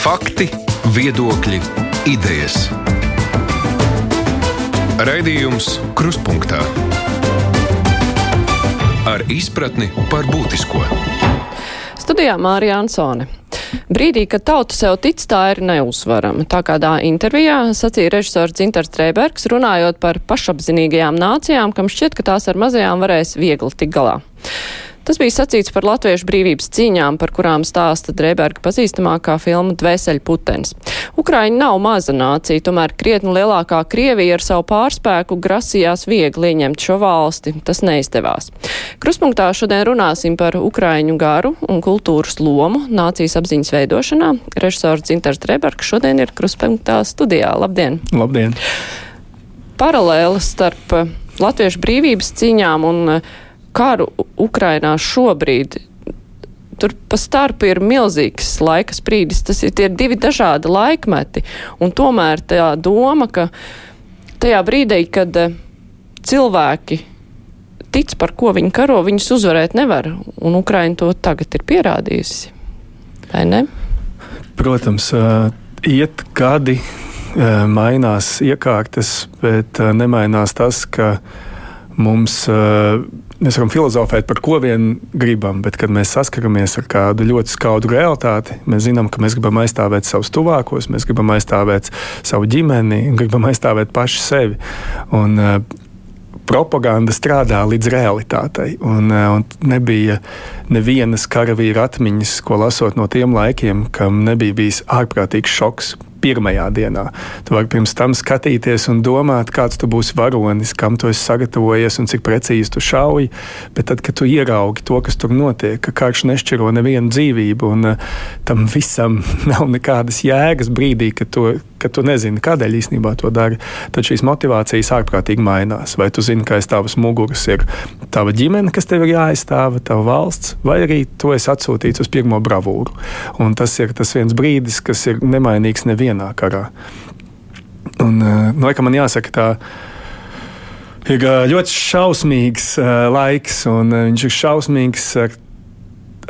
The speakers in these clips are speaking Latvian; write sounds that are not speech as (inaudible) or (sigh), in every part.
Fakti, viedokļi, idejas. Raidījums Kruspunkta ar izpratni par būtisko. Studijā Mārija Ansone. Brīdī, kad tauta sev tic, tā ir neuzvarama. Tā kādā intervijā sacīja režisors Dzintars Trēbergs, runājot par pašapzinīgajām nācijām, kam šķiet, ka tās ar mazajām varēs viegli tik galā. Tas bija sacīts par latviešu brīvības cīņām, par kurām stāsta Drēberga pazīstamākā filma Dvēseļu putenis. Ukraiņa nav maza nācija, tomēr krietni lielākā Krievija ar savu pārspēku grasījās viegli ieņemt šo valsti. Tas neizdevās. Kruspunktā šodien runāsim par Ukraiņu garu un kultūras lomu nācijas apziņas veidošanā. Režisors Dzintars Drēbergs šodien ir Kruspunktā studijā. Labdien! Labdien! Paralēlis starp latviešu brīvības cīņām un karu Ukrainā šobrīd. Tur pa starpu ir milzīgs laika sprīdis. Tas ir tie divi dažādi laikmeti. Un tomēr tā doma, ka tajā brīdī, kad eh, cilvēki tic, par ko viņi karo, viņus uzvarēt nevar. Un Ukraina to tagad ir pierādījusi. Vai ne? Protams, uh, iet gadi, uh, mainās iekārtas, bet nemainās tas, ka mums mēs varam filozofēt par ko vien gribam, bet kad mēs saskaramies ar kādu ļoti skaudu realitāti, mēs zinām, ka mēs gribam aizstāvēt savus tuvākos, mēs gribam aizstāvēt savu ģimeni, gribam aizstāvēt paši sevi. Un, uh, propaganda strādā līdz realitātei. Un, un nebija nevienas karavīra atmiņas, ko lasot no tiem laikiem, kam nebija bijis ārprātīgs šoks pirmajā dienā. Tu vari pirms tam skatīties un domāt, kāds tu būsi varonis, kam tu esi sagatavojies un cik precīzi tu šauji. Bet tad, kad tu ieraugi to, kas tur notiek, ka karš nešķiro nevienu dzīvību un uh, tam visam (laughs) nav nekādas jēgas brīdī, kad tu, kad tu nezini, kādēļ īstenībā to dari, tad šīs motivācijas ārprātīgi mainās. Vai tu zini, ka aiz tavas muguras ir tava ģimene, kas tev ir jāaizstāv, tava valsts, vai arī tu esi atsūtīts uz pirmo bravūru. Un tas ir tas viens brīdis, kas ir nemainīgs nevienam vienā karā. Un, eh, nu, man jāsaka, tā ir eh, ļoti šausmīgs uh, laiks, un viņš ir šausmīgs ar,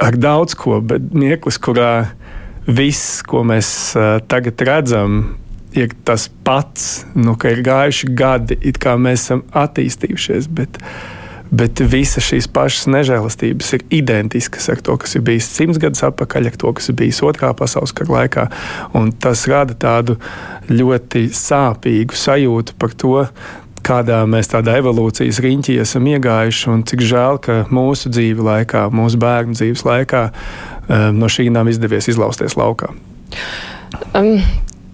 ar daudz ko, bet mirklis, kurā viss, ko mēs tagad redzam, ir tas pats, nu, ka ir gājuši gadi, it kā mēs esam attīstījušies. Bet, Bet visas šīs pašas nežēlastības ir identiskas ar to, kas ir bijis simts gadus atpakaļ, ar to, kas ir bijis otrā pasaules kara laikā. Un tas rada tādu ļoti sāpīgu sajūtu par to, kādā mēs tādā evolūcijas riņķī esam iegājuši, un cik žēl, ka mūsu dzīves laikā, mūsu bērnu dzīves laikā, no šī nav izdevies izlausties laukā. Um,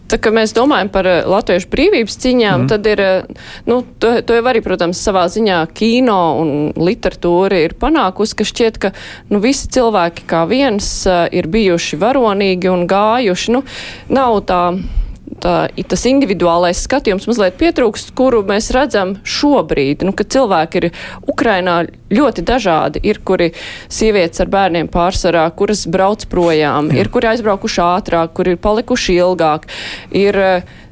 Tā kā mēs domājam par eh, latviešu brīvības cīņām, mm. tad ir, eh, nu, to, to jau arī, protams, savā ziņā kino un literatūra ir panākusi, ka šķiet, ka, nu, visi cilvēki kā viens uh, ir bijuši varonīgi un gājuši, nu, nav tā tā, tas individuālais skatījums mazliet pietrūkst, kuru mēs redzam šobrīd, nu, ka cilvēki ir Ukrainā ļoti dažādi. Ir, kuri sievietes ar bērniem pārsvarā, kuras brauc projām, Jā. ir, kuri aizbraukuši ātrāk, kuri ir palikuši ilgāk. Ir, uh,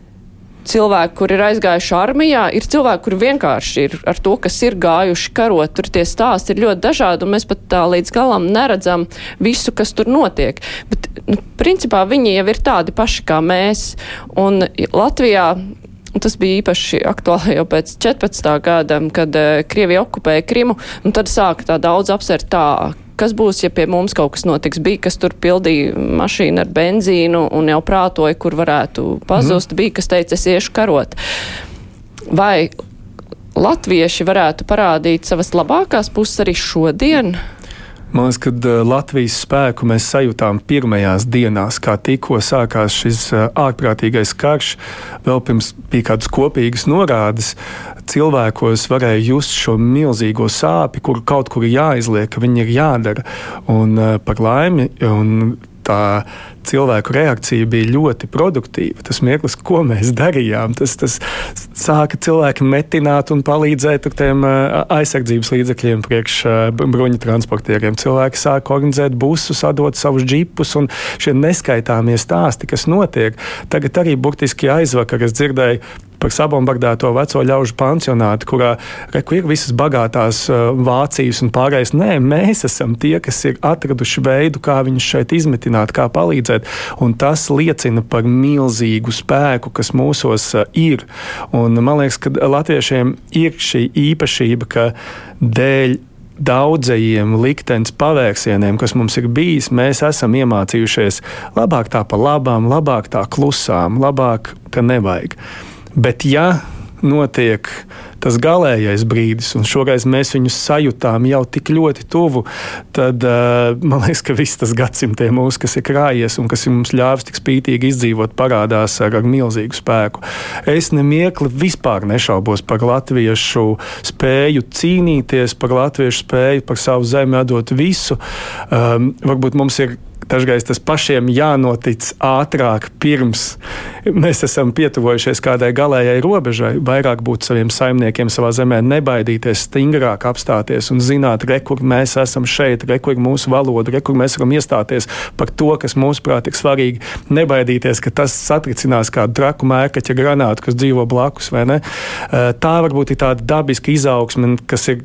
cilvēki, kur ir aizgājuši armijā, ir cilvēki, kur vienkārši ir ar to, kas ir gājuši karot. Tur tie stāsti ir ļoti dažādi, un mēs pat tā līdz galam neredzam visu, kas tur notiek. Bet, nu, principā, viņi jau ir tādi paši kā mēs. Un Latvijā Un tas bija īpaši aktuāli jau pēc 14. gada, kad uh, Krievija okupēja Krimu, un tad sāka tā daudz apsvērt tā, kas būs, ja pie mums kaut kas notiks. Bija, kas tur pildīja mašīnu ar benzīnu un jau prātoja, kur varētu pazust. Mm. Bija, kas teica, es iešu karot. Vai latvieši varētu parādīt savas labākās puses arī šodien? Man liekas, ka uh, Latvijas spēku mēs sajūtām pirmajās dienās, kā tikko sākās šis uh, ārprātīgais karš. Vēl pirms bija kādas kopīgas norādes, cilvēkos varēja just šo milzīgo sāpi, kuru kaut kur jāizliek, ka viņi ir jādara. Un uh, par laimi. Un, tā cilvēku reakcija bija ļoti produktīva. Tas mirklis, ko mēs darījām, tas, tas sāka cilvēki metināt un palīdzēt ar tiem aizsardzības līdzekļiem priekš bruņu transportieriem. Cilvēki sāka organizēt busus, atdot savus džipus un šie neskaitāmie stāsti, kas notiek. Tagad arī burtiski aizvakar es dzirdēju par sabombardēto veco ļaužu pansionātu, kurā reku, ir visas bagātās uh, Vācijas un pārējais. Nē, mēs esam tie, kas ir atraduši veidu, kā viņus šeit izmitināt, kā palīdzēt. Un tas liecina par milzīgu spēku, kas mūsos uh, ir. Un man liekas, ka latviešiem ir šī īpašība, ka dēļ daudzajiem liktenes pavērsieniem, kas mums ir bijis, mēs esam iemācījušies labāk tā pa labām, labāk tā klusām, labāk, ka nevajag. Bet, ja notiek tas galīgais brīdis, un šoreiz mēs viņus sajūtām jau tik ļoti tuvu, tad uh, man liekas, ka viss tas gadsimtiem mūsu, kas ir krājies un kas ir mums ļāvis tik spītīgi izdzīvot, parādās ar, ar milzīgu spēku. Es nemiekli vispār nešaubos par latviešu spēju cīnīties, par latviešu spēju par savu zemi atdot visu. Um, varbūt mums ir Dažreiz tas pašiem jānotic ātrāk, pirms mēs esam pietuvojušies kādai galējai robežai, vairāk būt saviem saimniekiem savā zemē, nebaidīties, stingrāk apstāties un zināt, re, kur mēs esam šeit, re, kur mūsu valoda, re, kur mēs varam iestāties par to, kas mūsuprāt ir svarīgi. Nebaidīties, ka tas satricinās kādu traku mērkaķa granātu, kas dzīvo blakus. Tā varbūt ir tāda dabiska izaugsme, kas ir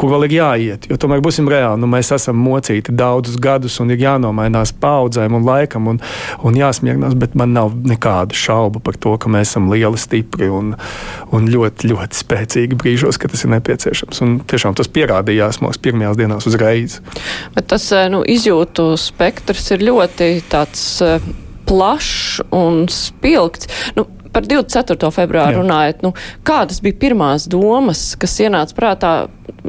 kur vēl ir jāiet. Jo tomēr būsim reāli, nu, mēs esam mocīti daudzus gadus un ir jānomainās paudzēm un laikam un, un jāsmiegnās, bet man nav nekādu šaubu par to, ka mēs esam lieli, stipri un, un ļoti, ļoti spēcīgi brīžos, kad tas ir nepieciešams. Un tiešām tas pierādījās mums pirmajās dienās uzreiz. Bet tas eh, nu, izjūtu spektrs ir ļoti tāds eh, plašs un spilgts. Nu, par 24. februāru Jā. runājot, nu, kādas bija pirmās domas, kas ienāca prātā,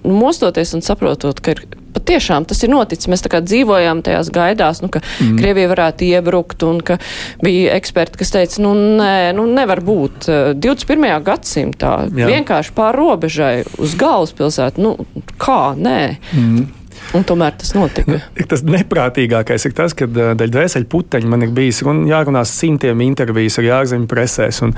nu, mostoties un saprotot, ka ir patiešām tas ir noticis. Mēs dzīvojām tajās gaidās, nu, ka mm. Krievija varētu iebrukt, un ka bija eksperti, kas teica, nu, nē, nu, nevar būt 21. gadsimtā Jā. vienkārši pār robežai uz galvaspilsētu. Nu, kā? Nē. Mm. Un tomēr tas notika. (laughs) Tas neprātīgākais ir tas, ka daļai dvēseli puteņi man ir bijis un jārunā simtiem intervijas ar ārzemju presēs. Un,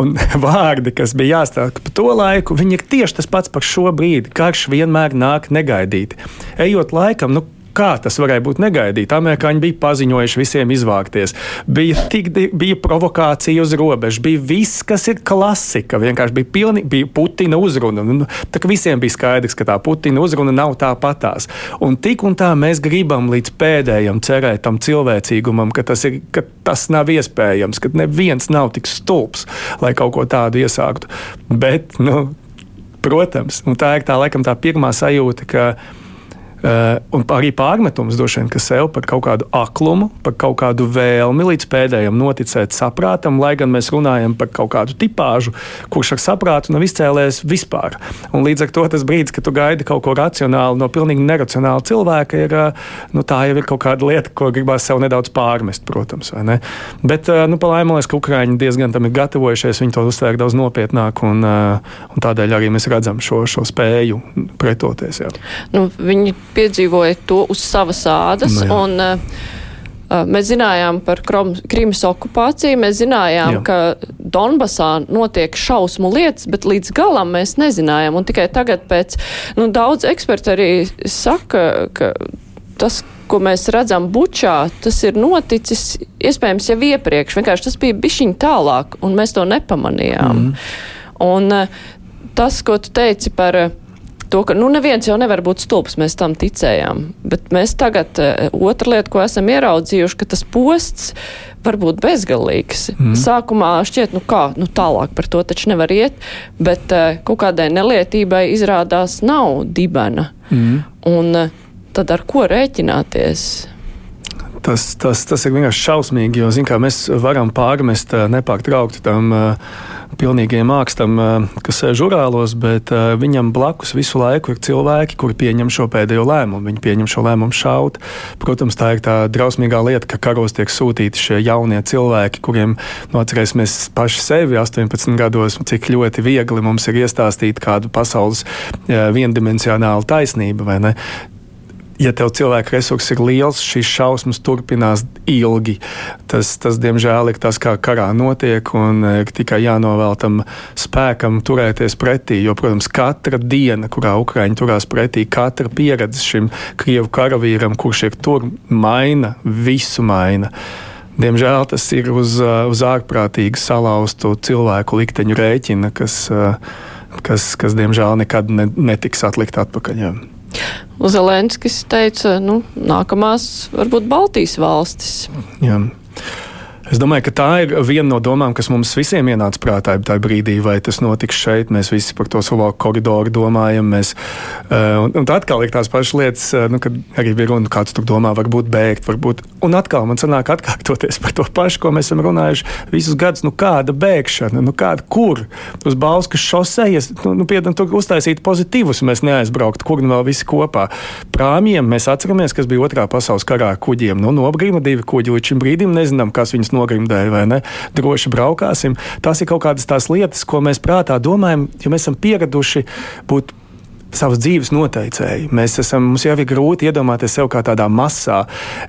un (laughs) vārdi, kas bija jāstāsta par to laiku, viņi ir tieši tas pats par šo brīdi. Karš vienmēr nāk negaidīti. Ejot laikam, nu, kā tas varēja būt negaidīti. Amerikāņi bija paziņojuši visiem izvākties. Bija, tik, bija provokācija uz robežas, bija viss, kas ir klasika. Vienkārši bija, pilni, bija Putina uzruna. Un, tā visiem bija skaidrs, ka tā Putina uzruna nav tā patās. Un tik un tā mēs gribam līdz pēdējam cerēt tam cilvēcīgumam, ka tas, ir, ka tas nav iespējams, ka neviens nav tik stulbs, lai kaut ko tādu iesāktu. Bet, nu, protams, tā ir tā, laikam, tā pirmā sajūta, ka Uh, un arī pārmetums droši vien sev par kaut kādu aklumu, par kaut kādu vēlmi līdz pēdējiem noticēt saprātam, lai gan mēs runājam par kaut kādu tipāžu, kurš ar saprātu nav izcēlējis vispār. Un līdz ar to tas brīdis, kad tu gaidi kaut ko racionālu no pilnīgi neracionāla cilvēka, ir, uh, nu, tā jau ir kaut kāda lieta, ko gribās sev nedaudz pārmest, protams. Bet, uh, nu, palaimalēs, ka Ukraiņi diezgan tam ir gatavojušies, viņi to uztvēr daudz nopietnāk, un, un tādēļ arī mēs redzam šo, šo spēju pretoties. Jā. Nu, viņi piedzīvoja to uz savas ādas. Nu, un, uh, mēs zinājām par Krimas okupāciju, mēs zinājām, Jā. ka Donbasā notiek šausmu lietas, bet līdz galam mēs nezinājām. Un tikai tagad pēc, nu, daudz eksperti arī saka, ka tas, ko mēs redzam Bučā, tas ir noticis iespējams jau iepriekš. Vienkārši tas bija bišķiņ tālāk, un mēs to nepamanījām. Mm. Un tas, ko tu teici par to, ka nu, neviens jau nevar būt stulbs, mēs tam ticējām. Bet mēs tagad, eh, otra lieta, ko esam ieraudzījuši, ka tas posts var būt bezgalīgs. Mm. Sākumā šķiet, nu kā, nu tālāk par to taču nevar iet, bet uh, kaut kādai nelietībai izrādās nav dibena. Mm. Un uh, tad ar ko rēķināties? Tas, tas, tas ir vienkārši šausmīgi, jo kā, mēs varam pārmest nepārtraukti tam uh, pilnīgiem mākstam, uh, kas sēž žurālos, bet viņam blakus visu laiku ir cilvēki, kuri pieņem šo pēdējo lēmumu. Viņi pieņem šo lēmumu šaut. Protams, tā ir tā drausmīgā lieta, ka karos tiek sūtīti šie jaunie cilvēki, kuriem, nu, atcerēsimies paši sevi 18 gados, cik ļoti viegli mums ir iestāstīt kādu pasaules viendimensionālu taisnību? Ja tev cilvēku resurss ir liels, šīs šausmas turpinās ilgi. Tas, tas diemžēl, ir tas, kā karā notiek, un e, tikai jānovēl tam spēkam turēties pretī. Jo, protams, katra diena, kurā Ukraiņi turās pretī, katra pieredze šim krievu karavīram, kurš ir tur, maina, visu maina. Diemžēl tas ir uz, uz ārprātīgi salauztu cilvēku likteņu rēķina, kas, kas, kas diemžēl nekad ne, netiks atlikt atpakaļ. Jā. Zelenskis teica, nu, nākamās varbūt Baltijas valstis. Jā. Es domāju, ka tā ir viena no domām, kas mums visiem ienāca prātā tajā brīdī, vai tas notiks šeit. Mēs visi par to savu koridoru domājam. Mēs, uh, un, un atkal ir tās pašas lietas, uh, nu, kad arī bija runa, kāds tur domā, varbūt bēgt, varbūt. Un atkal man sanāk atkārtoties par to pašu, ko mēs esam runājuši visus gadus. Nu, kāda bēgšana, nu, kāda kur? Uz Bauskas šosejas, nu, nu piedam, tur uztaisīt pozitīvus, mēs neaizbrauktu, kur nu vēl visi kopā. Prāmjiem mēs atceramies, kas bija otrā pasaules karā kuģiem. Nu, nogrima divi kuģi līdz šim brīdim, nezinām, kas viņus nogrimdēja vai ne. Droši braukāsim. Tās ir kaut kādas tās lietas, ko mēs prātā domājam, jo mēs esam pieraduši būt savas dzīves noteicēji. Mēs esam, mums jau ir grūti iedomāties sevi kā tādā masā.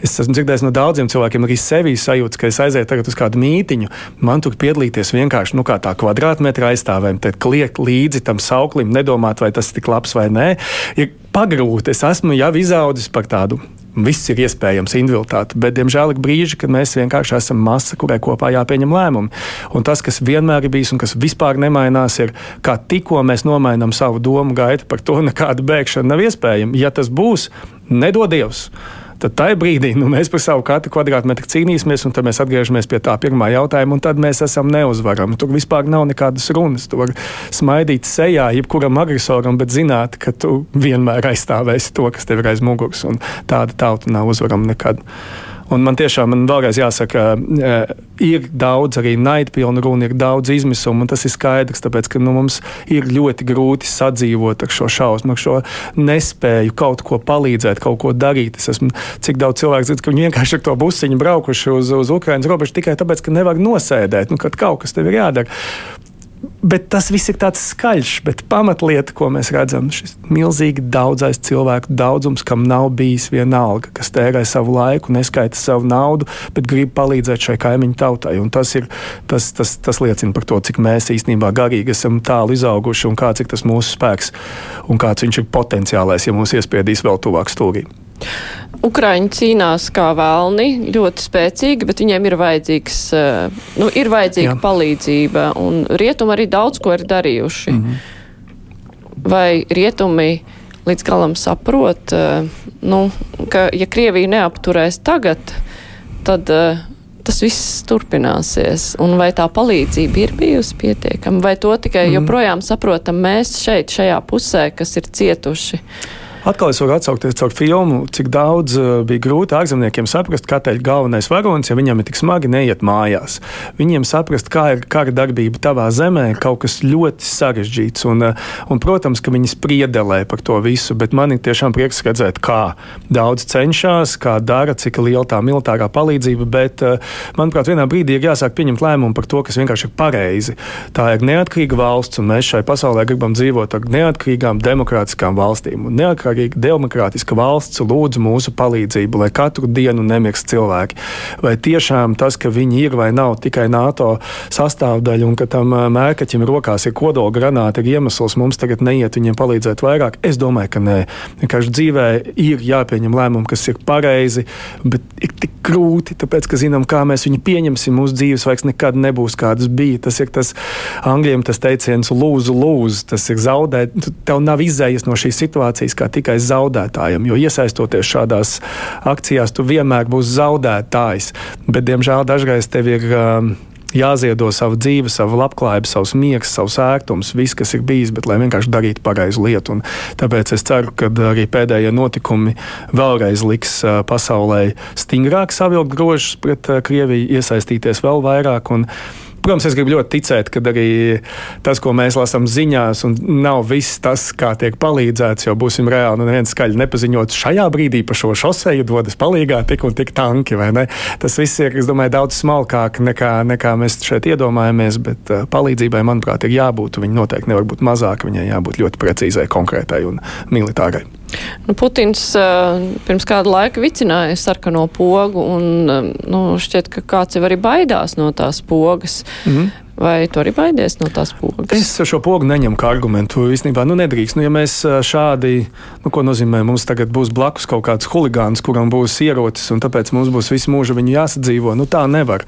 Es esmu dzirdējis no daudziem cilvēkiem, arī sevi sajūta, ka es aizēju tagad uz kādu mītiņu. Man tur piedalīties vienkārši nu, kā tā kvadrātmetra aizstāvēm, tad kliegt līdzi tam sauklim, nedomāt, vai tas ir tik labs vai nē. Ir pagrūti. Es esmu jau izaudzis par tādu Viss ir iespējams, individualitāte, bet, diemžēl, ir brīži, kad mēs vienkārši esam masa, kurai kopā jāpieņem lēmumi. Un tas, kas vienmēr ir bijis un kas vispār nemainās, ir, kā tikko mēs nomainām savu domu gaitu, par to (laughs) nekāda bēgšana nav iespējama. Ja tas būs, nedodies tad tajā brīdī nu, mēs par savu katru kvadrātmetru cīnīsimies, un tad mēs atgriežamies pie tā pirmā jautājuma, un tad mēs esam neuzvarami. Tur vispār nav nekādas runas. Tu vari smaidīt sejā jebkuram agresoram, bet zināt, ka tu vienmēr aizstāvēsi to, kas tev ir aiz muguras, un tāda tauta nav uzvarama nekad. Un man tiešām man vēlreiz jāsaka, eh, ir daudz arī naidpilnu runu, ir daudz izmisumu, un tas ir skaidrs, tāpēc, ka nu, mums ir ļoti grūti sadzīvot ar šo šausmu, ar šo nespēju kaut ko palīdzēt, kaut ko darīt. Es esmu cik daudz cilvēku dzirdu, ka viņi vienkārši ar to busiņu braukuši uz, uz Ukraiņas robežu tikai tāpēc, ka nevar nosēdēt, nu, kad kaut kas tev ir jādara. Bet tas viss ir tāds skaļš, bet pamatlieta, ko mēs redzam, šis milzīgi daudzais cilvēku daudzums, kam nav bijis viena alga, kas tērē savu laiku, neskaita savu naudu, bet grib palīdzēt šai kaimiņu tautai. Un tas, ir, tas, tas, tas liecina par to, cik mēs īstenībā garīgi esam tālu izauguši un kāds ir tas mūsu spēks un kāds viņš ir potenciālais, ja mūs iespiedīs vēl tuvāk stūrī. Ukraiņi cīnās kā vēlni, ļoti spēcīgi, bet viņiem ir, vajadzīgs, eh, nu, ir vajadzīga Jā. palīdzība. Un rietumi arī daudz ko ir darījuši. Mm -hmm. Vai rietumi līdz galam saprot, eh, nu, ka ja Krievija neapturēs tagad, tad uh, tas viss turpināsies. Un vai tā palīdzība ir bijusi pietiekama, vai to tikai mm. joprojām saprotam mēs šeit, šajā pusē, kas ir cietuši? Atkal es varu atsaukties caur filmu, cik daudz uh, bija grūti ārzemniekiem saprast, kādēļ galvenais varonis, ja viņam ir tik smagi, neiet mājās. Viņiem saprast, kā ir kara darbība tavā zemē, kaut kas ļoti sarežģīts. Un, uh, un, protams, ka viņi spriedelē par to visu, bet man ir tiešām prieks redzēt, kā daudz cenšas, kā dara, cik liela tā militārā palīdzība. Bet, uh, manuprāt, vienā brīdī ir jāsāk pieņemt lēmumu par to, kas vienkārši ir pareizi. Tā ir neatkarīga valsts, un mēs šai pasaulē gribam dzīvot ar neatkarīgām, demokrātiskām valstīm. Un neatkarīga neatkarīga, demokrātiska valsts lūdz mūsu palīdzību, lai katru dienu nemirst cilvēki. Vai tiešām tas, ka viņi ir vai nav tikai NATO sastāvdaļa un ka tam mērkaķim rokās ir kodola granāta, ir iemesls mums tagad neiet viņiem palīdzēt vairāk? Es domāju, ka nē. Vienkārši dzīvē ir jāpieņem lēmumi, kas ir pareizi, bet ir tik grūti, tāpēc, ka zinām, kā mēs viņu pieņemsim. Mūsu dzīves vairs nekad nebūs kādas bija. Tas ir tas angļiem tas teiciens lūdzu, lūdzu. Tas ir zaudēt. Tev nav izējas no šīs situācijas kā tikai zaudētājam, jo iesaistoties šādās akcijās, tu vienmēr būsi zaudētājs. Bet, diemžēl, dažreiz tev ir. Um, jāziedo savu dzīvi, savu labklājību, savus miegs, savus ērtums, viss, kas ir bijis, bet lai vienkārši darītu pareizu lietu. Un tāpēc es ceru, ka arī pēdējie notikumi vēlreiz liks uh, pasaulē stingrāk savilkt grožus pret uh, Krieviju, iesaistīties vēl vairāk. Un, Protams, es gribu ļoti ticēt, ka arī tas, ko mēs lasām ziņās, nav viss tas, kā tiek palīdzēts, jo būsim reāli, nu, neviens skaļi nepaziņot, šajā brīdī pa šo šoseju dodas palīgā tik un tik tanki. Tas viss ir, es domāju, daudz smalkāk nekā, nekā mēs šeit iedomājamies, bet uh, palīdzībai, manuprāt, ir jābūt. Viņa noteikti nevar būt mazāka, viņai jābūt ļoti precīzai, konkrētai un militārai. Nu, Putins uh, pirms kāda laika vicināja sarkano pogu, un uh, nu, šķiet, ka kāds jau arī baidās no tās pogas. Mm -hmm. Vai tu arī baidies no tās pogas? Es šo pogu neņemu kā argumentu. Īstenībā, nu, nedrīkst. Nu, ja mēs šādi, nu, ko nozīmē, mums tagad būs blakus kaut kāds huligāns, kuram būs ierocis, un tāpēc mums būs visu mūžu viņu jāsadzīvo, nu, tā nevar.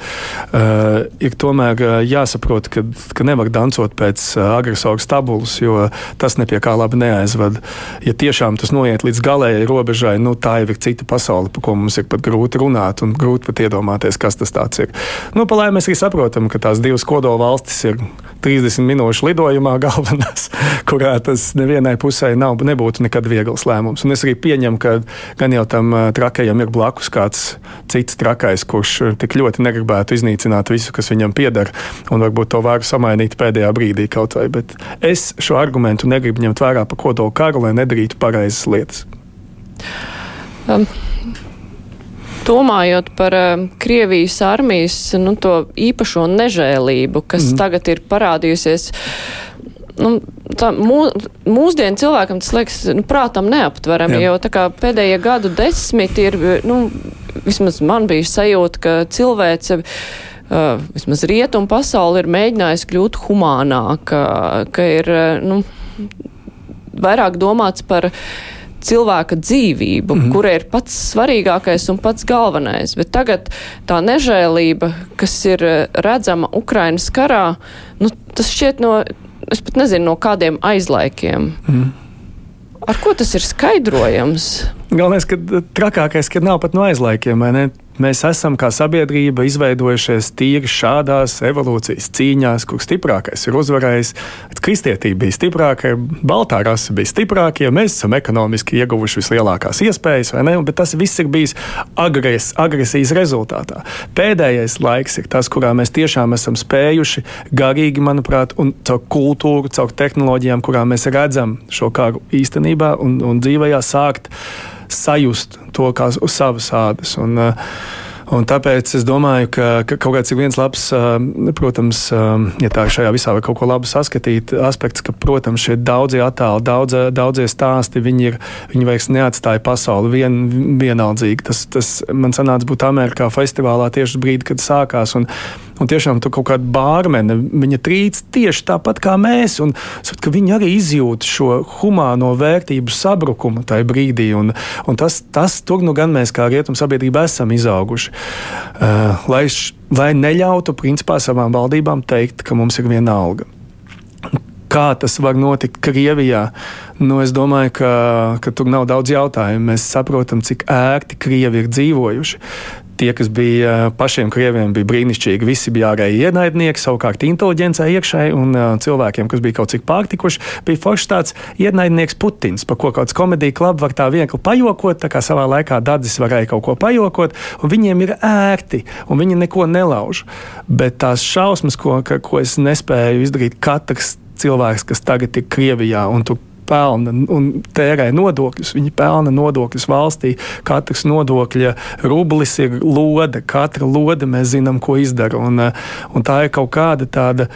Uh, ir tomēr jāsaprot, ka, ka nevar dancot pēc agresora stabulas, jo tas nepie kā labi neaizved. Ja tiešām tas noiet līdz galējai robežai, nu, tā jau ir cita pasaule, par ko mums ir pat grūti runāt un grūti pat iedomāties, kas tas ir. Nu, Palai mēs arī saprotam, ka tās divas kodola valstis ir 30 minūšu lidojumā galvenās, (laughs) kurā tas nevienai pusē nav, nebūtu nekad viegls lēmums. Un es arī pieņemu, ka gan jau tam trakajam ir blakus kāds cits trakais, kurš tik ļoti negribētu iznīcināt visu, kas viņam pieder, un varbūt to varu samainīt pēdējā brīdī kaut vai. Bet es šo argumentu negribu ņemt vērā par kodolu karu, lai nedarītu pareizas lietas. Um domājot par uh, Krievijas armijas nu, īpašo nežēlību, kas mm. tagad ir parādījusies. Nu, tā, mū, mūsdienu cilvēkam tas liekas nu, prātam neaptverami, jo pēdējie gadu desmiti ir, nu, vismaz man bija sajūta, ka cilvēce. Uh, vismaz rietumu pasauli ir mēģinājusi kļūt humānāka, ka ir uh, nu, vairāk domāts par uh, cilvēka dzīvību, mm -hmm. kura ir pats svarīgākais un pats galvenais. Bet tagad tā nežēlība, kas ir eh, redzama Ukrainas karā, nu, tas šķiet no, es pat nezinu, no kādiem aizlaikiem. Mm. Ar ko tas ir skaidrojams? Galvenais, ka trakākais, ka nav pat no aizlaikiem, vai ne? Mēs esam kā sabiedrība izveidojušies tīri šādās evolūcijas cīņās, kur stiprākais ir uzvarējis. Kristietība bija stiprāka, baltā rasa bija stiprāka, ja mēs esam ekonomiski ieguvuši vislielākās iespējas, vai ne? Bet tas viss ir bijis agres, agresijas rezultātā. Pēdējais laiks ir tas, kurā mēs tiešām esam spējuši garīgi, manuprāt, un caur kultūru, caur tehnoloģijām, kurām mēs redzam šo karu īstenībā un, un dzīvajā sākt sajust to kā uz savas ādas. Un, uh, Un tāpēc es domāju, ka, ka kaut kāds ir viens labs, uh, protams, um, ja tā šajā visā var kaut ko labu saskatīt, aspekts, ka, protams, šie daudzie attēli, daudzie, daudzie stāsti, viņi, ir, viņi vairs neatstāja pasauli vien, vienaldzīgi. Tas, tas man sanāca būt Amerikā festivālā tieši brīdī, kad sākās. Un, Un tiešām tur kaut kāda bārmene, viņa trīc tieši tāpat kā mēs. Un, ka viņi arī izjūt šo humāno vērtību sabrukumu tajā brīdī. Un, un tas, tas tur nu gan mēs kā rietumu sabiedrība esam izauguši. Uh, lai, lai neļautu principā savām valdībām teikt, ka mums ir viena alga kā tas var notikt Krievijā. Nu, es domāju, ka, ka tur nav daudz jautājumu. Mēs saprotam, cik ērti Krievi ir dzīvojuši tie, kas bija pašiem krieviem, bija brīnišķīgi. Visi bija ārēji ienaidnieki, savukārt inteliģencē iekšēji un uh, cilvēkiem, kas bija kaut cik pārtikuši, bija foršs tāds ienaidnieks Putins, par ko kāds komēdija klubi var tā viegli pajokot, tā kā savā laikā Dadzis varēja kaut ko pajokot, un viņiem ir ērti, un viņi neko nelauž. Bet tās šausmas, ko, ko es nespēju izdarīt, katrs cilvēks, kas tagad ir Krievijā un tur pelna un tērē nodokļus. Viņi pelna nodokļus valstī. Katrs nodokļa rublis ir lode. Katra lode mēs zinām, ko izdara. Un, eh, un tā ir kaut kāda tāda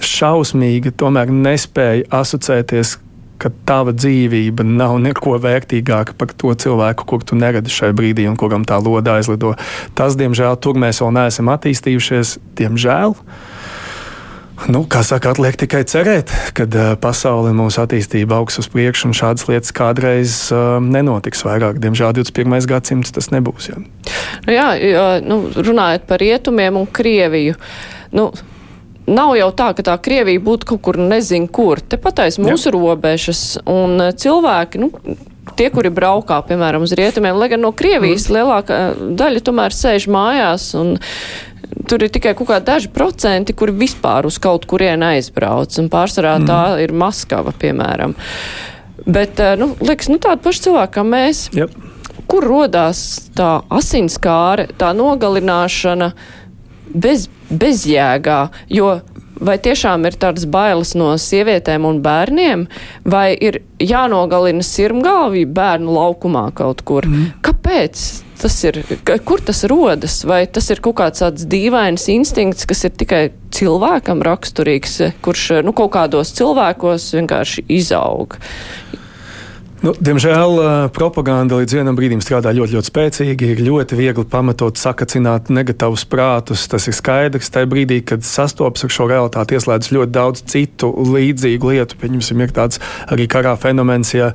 šausmīga, tomēr nespēja asociēties ka tava dzīvība nav neko vērtīgāka par to cilvēku, kur tu neredi šajā brīdī un kuram tā lode aizlido. Tas, diemžēl, tur mēs vēl neesam attīstījušies. Diemžēl. Nu, kā saka, atliek tikai cerēt, ka uh, pasaule mūsu attīstība augs uz priekšu, un šādas lietas kādreiz uh, nenotiks vairāk. Diemžēl 21. gadsimts tas nebūs. Jā, nu, jā nu, runājot par rietumiem un Krieviju. Nu, Nav jau tā, ka tā Krievija būtu kaut kur nezinu kur. Tepat aiz mūsu Jā. robežas. Un cilvēki, nu, tie, kuri braukā, piemēram, uz rietumiem, lai gan no Krievijas mm. lielākā daļa tomēr sēž mājās un tur ir tikai kaut kādi daži procenti, kuri vispār uz kaut kurienu aizbrauc, un pārsvarā mm. tā ir Maskava, piemēram. Bet, eh, nu, liekas, nu tāda paša cilvēka kā mēs. Yep. Kur rodās tā asinskāre, tā nogalināšana bez, bezjēgā, jo vai tiešām ir tādas bailes no sievietēm un bērniem, vai ir jānogalina sirmgalvī bērnu laukumā kaut kur? Mm. Kāpēc? Tas ir, kur tas rodas, vai tas ir kaut kāds tāds dīvains instinkts, kas ir tikai cilvēkam raksturīgs, kurš nu, kaut kādos cilvēkos vienkārši izaug. Nu, diemžēl propaganda līdz vienam brīdim strādā ļoti, ļoti spēcīgi. Ir ļoti viegli pamatot, sakacināt negatīvus prātus. Tas ir skaidrs. Tajā brīdī, kad sastopas ar šo realitāti, ieslēdz ļoti daudz citu līdzīgu lietu. Pieņemsim, ir tāds arī karā fenomens, ja,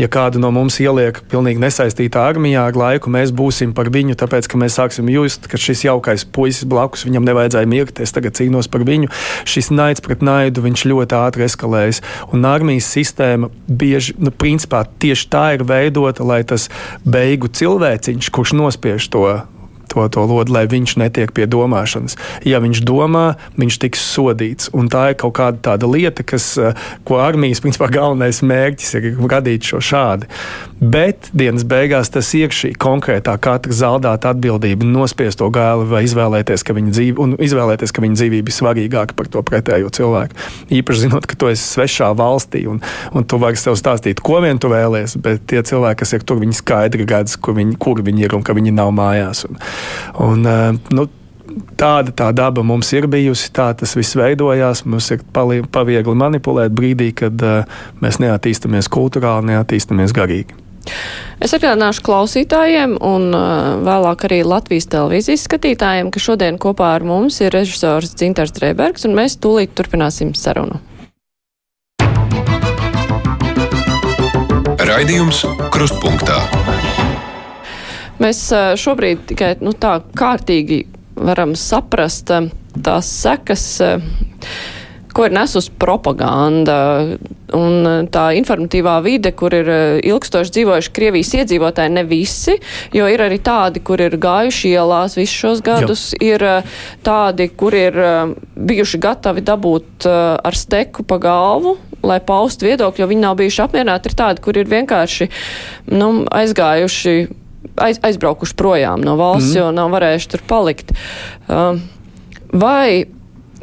ja kādu no mums ieliek pilnīgi nesaistītā armijā, ar laiku mēs būsim par viņu, tāpēc ka mēs sāksim just, ka šis jaukais puisis blakus viņam nevajadzēja mirkt. Es tagad cīnos par viņu. Šis naids pret naidu ļoti ātri eskalējas. Un armijas sistēma bieži, nu, principā, tieši tā ir veidota, lai tas beigu cilvēciņš, kurš nospiež to to, to lodi, lai viņš netiek pie domāšanas. Ja viņš domā, viņš tiks sodīts. Un tā ir kaut kāda tāda lieta, kas, eh, ko armijas (laughs) principā, galvenais mērķis ir radīt šo šādi. Bet dienas beigās tas ir šī konkrētā katra zaldāta atbildība, nospiest to gāli vai izvēlēties, ka viņa dzīve, un izvēlēties, ka viņa dzīvība ir svarīgāka par to pretējo cilvēku. Īpaši zinot, ka tu esi svešā valstī un, un tu vari sev stāstīt, ko vien tu vēlies, bet tie cilvēki, kas ir tur, viņi skaidri redz, kur viņi, kur viņi ir un ka viņi nav mājās. Un, Un, eh, nu, tāda tā daba mums ir bijusi, tā tas viss veidojās. Mums ir paviegli manipulēt brīdī, kad uh, mēs neattīstāmies kultūrāli, neattīstāmies garīgi. Es atgādināšu klausītājiem un uh, vēlāk arī Latvijas televīzijas skatītājiem, ka šodien kopā ar mums ir režisors Dzintars Dreibergs, un mēs tūlīt turpināsim sarunu. Raidījums Krustpunktā. Mēs šobrīd tikai nu, tā kārtīgi varam saprast tās sekas, ko ir nesusi propaganda un tā informatīvā vide, kur ir ilgstoši dzīvojuši Krievijas iedzīvotāji, ne visi, jo ir arī tādi, kur ir gājuši ielās visus šos gadus, Jā. ir tādi, kur ir bijuši gatavi dabūt ar steku pa galvu, lai paustu viedokļu, jo viņi nav bijuši apmierināti, ir tādi, kur ir vienkārši nu, aizgājuši aiz, aizbraukuši projām no valsts, mm. jo nav varējuši tur palikt. Um, vai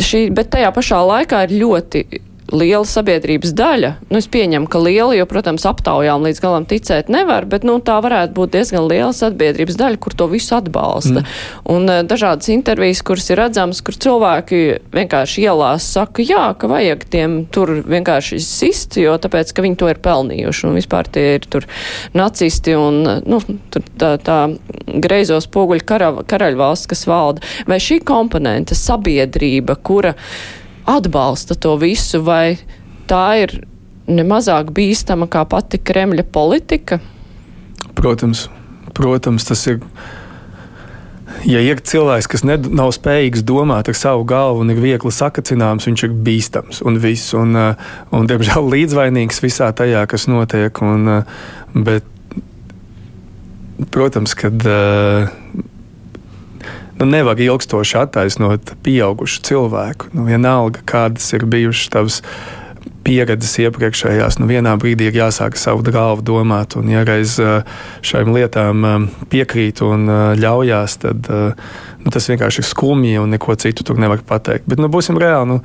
šī, bet tajā pašā laikā ir ļoti liela sabiedrības daļa. Nu, es pieņemu, ka liela, jo, protams, aptaujām līdz galam ticēt nevar, bet nu, tā varētu būt diezgan liela sabiedrības daļa, kur to visu atbalsta. Mm. Un uh, dažādas intervijas, kuras ir redzamas, kur cilvēki vienkārši ielās saka, jā, ka vajag tiem tur vienkārši sist, jo tāpēc, ka viņi to ir pelnījuši. Un vispār tie ir tur nacisti un nu, tur tā, tā greizo spoguļu kara, karaļvalsts, kas valda. Vai šī komponente sabiedrība, kura atbalsta to visu, vai tā ir nemazāk bīstama kā pati Kremļa politika? Protams, protams tas ir. Ja ir cilvēks, kas ne, nav spējīgs domāt ar savu galvu un ir viegli sakacināms, viņš ir bīstams un viss. Un, uh, un, diemžēl, līdzvainīgs visā tajā, kas notiek. Un, uh, bet, protams, kad uh, nu, nevar ilgstoši attaisnot pieaugušu cilvēku. Nu, vienalga, kādas ir bijušas tavas pieredzes iepriekšējās, nu vienā brīdī ir jāsāk savu galvu domāt, un ja reiz šīm lietām piekrīt un ļaujās, tad nu, tas vienkārši ir skumji un neko citu tur nevar pateikt. Bet nu, būsim reāli, nu,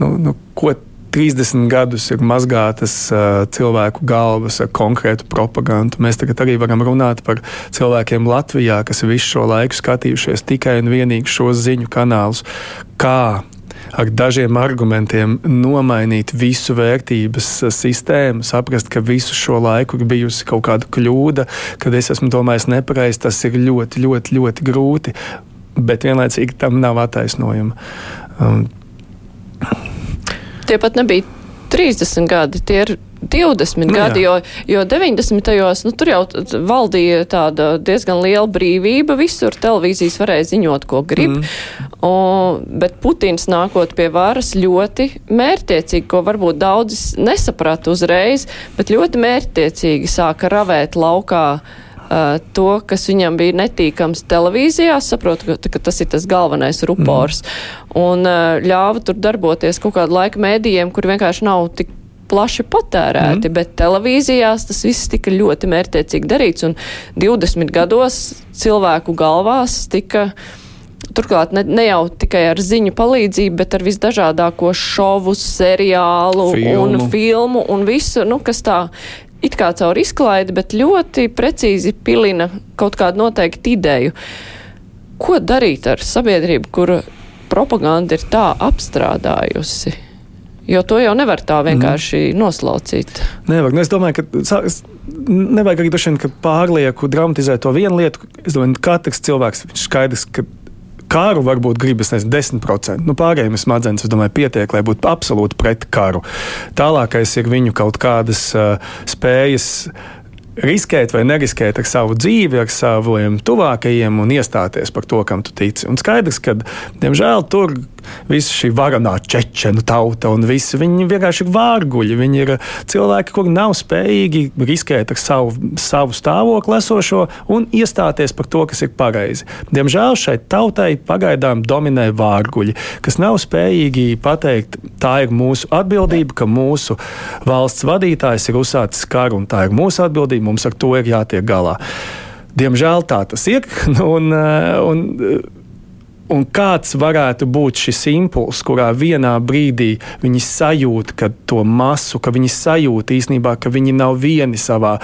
nu, nu, ko 30 gadus ir mazgātas uh, cilvēku galvas ar konkrētu propagandu. Mēs tagad arī varam runāt par cilvēkiem Latvijā, kas visu šo laiku skatījušies tikai un vienīgi šos ziņu kanālus. Kā ar dažiem argumentiem nomainīt visu vērtības sistēmu, saprast, ka visu šo laiku ir bijusi kaut kāda kļūda, kad es esmu domājis nepareizi, tas ir ļoti, ļoti, ļoti grūti, bet vienlaicīgi tam nav attaisnojuma. Um, tie pat nebija 30 gadi, tie ir 20 nu, gadi, jo, jo 90. gados nu, tur jau valdīja tāda diezgan liela brīvība. Visur televīzijas varēja ziņot, ko grib. Mm. O, bet Putins nākot pie varas ļoti mērķiecīgi, ko varbūt daudzi nesaprata uzreiz, bet ļoti mērķiecīgi sāka ravēt laukā uh, to, kas viņam bija netīkams televīzijā, saprotu, ka, ka tas ir tas galvenais rupors, mm. un uh, ļāva tur darboties kaut kādu laiku mēdījiem, kur vienkārši nav tik plaši patērēti, mm. bet televīzijās tas viss tika ļoti mērķiecīgi darīts, un 20 gados cilvēku galvās tika. Turklāt ne, ne jau tikai ar ziņu palīdzību, bet ar visdažādāko šovu, seriālu filmu. un filmu un visu, nu, kas tā it kā caur izklaidi, bet ļoti precīzi pilina kaut kādu noteiktu ideju. Ko darīt ar sabiedrību, kura propaganda ir tā apstrādājusi? Jo to jau nevar tā vienkārši mm. noslaucīt. Nevar. Nu, es domāju, ka nevajag arī droši vien pārlieku dramatizēt to vienu lietu. Es domāju, ka katrs cilvēks ir skaidrs, ka karu varbūt gribas nezinu, 10%. Nu, pārējiem smadzenes, es domāju, pietiek, lai būtu absolūti pret karu. Tālākais ir viņu kaut kādas uh, spējas riskēt vai neriskēt ar savu dzīvi, ar saviem tuvākajiem un iestāties par to, kam tu tici. Un skaidrs, ka, diemžēl, tur visa šī varonā čečenu tauta un visi viņi vienkārši ir vārguļi. Viņi ir cilvēki, kuri nav spējīgi riskēt ar savu, savu stāvokli esošo un iestāties par to, kas ir pareizi. Diemžēl šai tautai pagaidām dominē vārguļi, kas nav spējīgi pateikt, tā ir mūsu atbildība, ka mūsu valsts vadītājs ir uzsācis karu un tā ir mūsu atbildība, mums ar to ir jātiek galā. Diemžēl tā tas ir. (laughs) Un, un, Un kāds varētu būt šis impulss, kurā vienā brīdī viņi sajūt to masu, ka viņi sajūt īstenībā, ka viņi nav vieni savā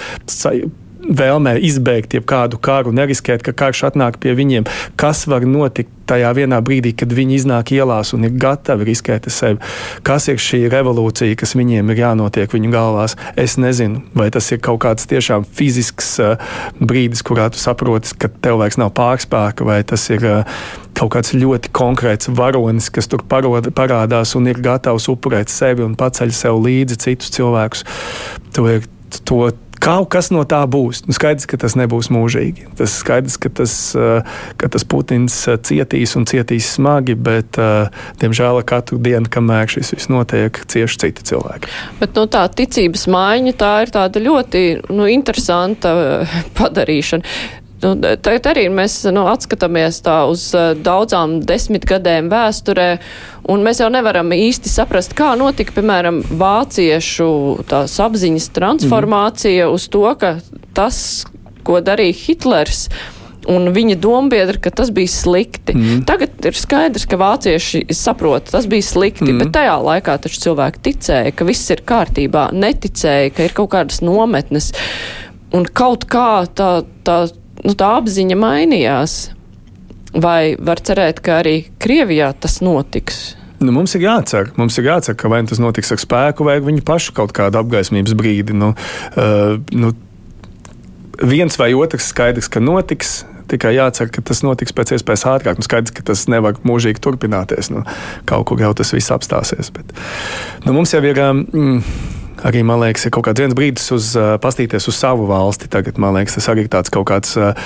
vēlmē izbeigt jebkādu karu, neriskēt, ka karš atnāk pie viņiem. Kas var notikt tajā vienā brīdī, kad viņi iznāk ielās un ir gatavi riskēt ar sevi? Kas ir šī revolūcija, kas viņiem ir jānotiek viņu galvās? Es nezinu, vai tas ir kaut kāds tiešām fizisks uh, brīdis, kurā tu saproti, ka tev vairs nav pārspēka, vai tas ir uh, kaut kāds ļoti konkrēts varonis, kas tur parod, parādās un ir gatavs upurēt sevi un paceļ sev līdzi citus cilvēkus. To ir to Kaut kas no tā būs. Nu, skaidrs, ka tas nebūs mūžīgi. Tas skaidrs, ka tas, eh, ka tas Putins eh, cietīs un cietīs smagi, bet, eh, diemžēl, katru dienu, kamēr šis viss notiek, cieši citi cilvēki. Bet nu, tā ticības maiņa tā ir tāda ļoti nu, interesanta padarīšana. Nu, tagad arī mēs nu, atskatāmies tā uz uh, daudzām desmitgadēm vēsturē, un mēs jau nevaram īsti saprast, kā notika, piemēram, vāciešu tās apziņas transformācija mm. uz to, ka tas, ko darīja Hitlers, un viņa dombiedri, ka tas bija slikti. Mm. Tagad ir skaidrs, ka vācieši saprot, tas bija slikti, mm. bet tajā laikā taču cilvēki ticēja, ka viss ir kārtībā, neticēja, ka ir kaut kādas nometnes. Un kaut kā tā, tā nu, tā apziņa mainījās. Vai var cerēt, ka arī Krievijā tas notiks? Nu, mums ir jācer, mums ir jācer, ka vai nu tas notiks ar spēku, vai viņu pašu kaut kādu apgaismības brīdi. Nu, uh, nu, viens vai otrs skaidrs, ka notiks. Tikai jācer, ka tas notiks pēc iespējas ātrāk. Nu, skaidrs, ka tas nevar mūžīgi turpināties. Nu, kaut kur jau tas viss apstāsies. Bet, nu, mums jau ir. Um, arī, man liekas, ir kaut kāds viens brīdis uz, uh, pastīties uz savu valsti. Tagad, man liekas, tas arī ir tāds kaut kāds, uh,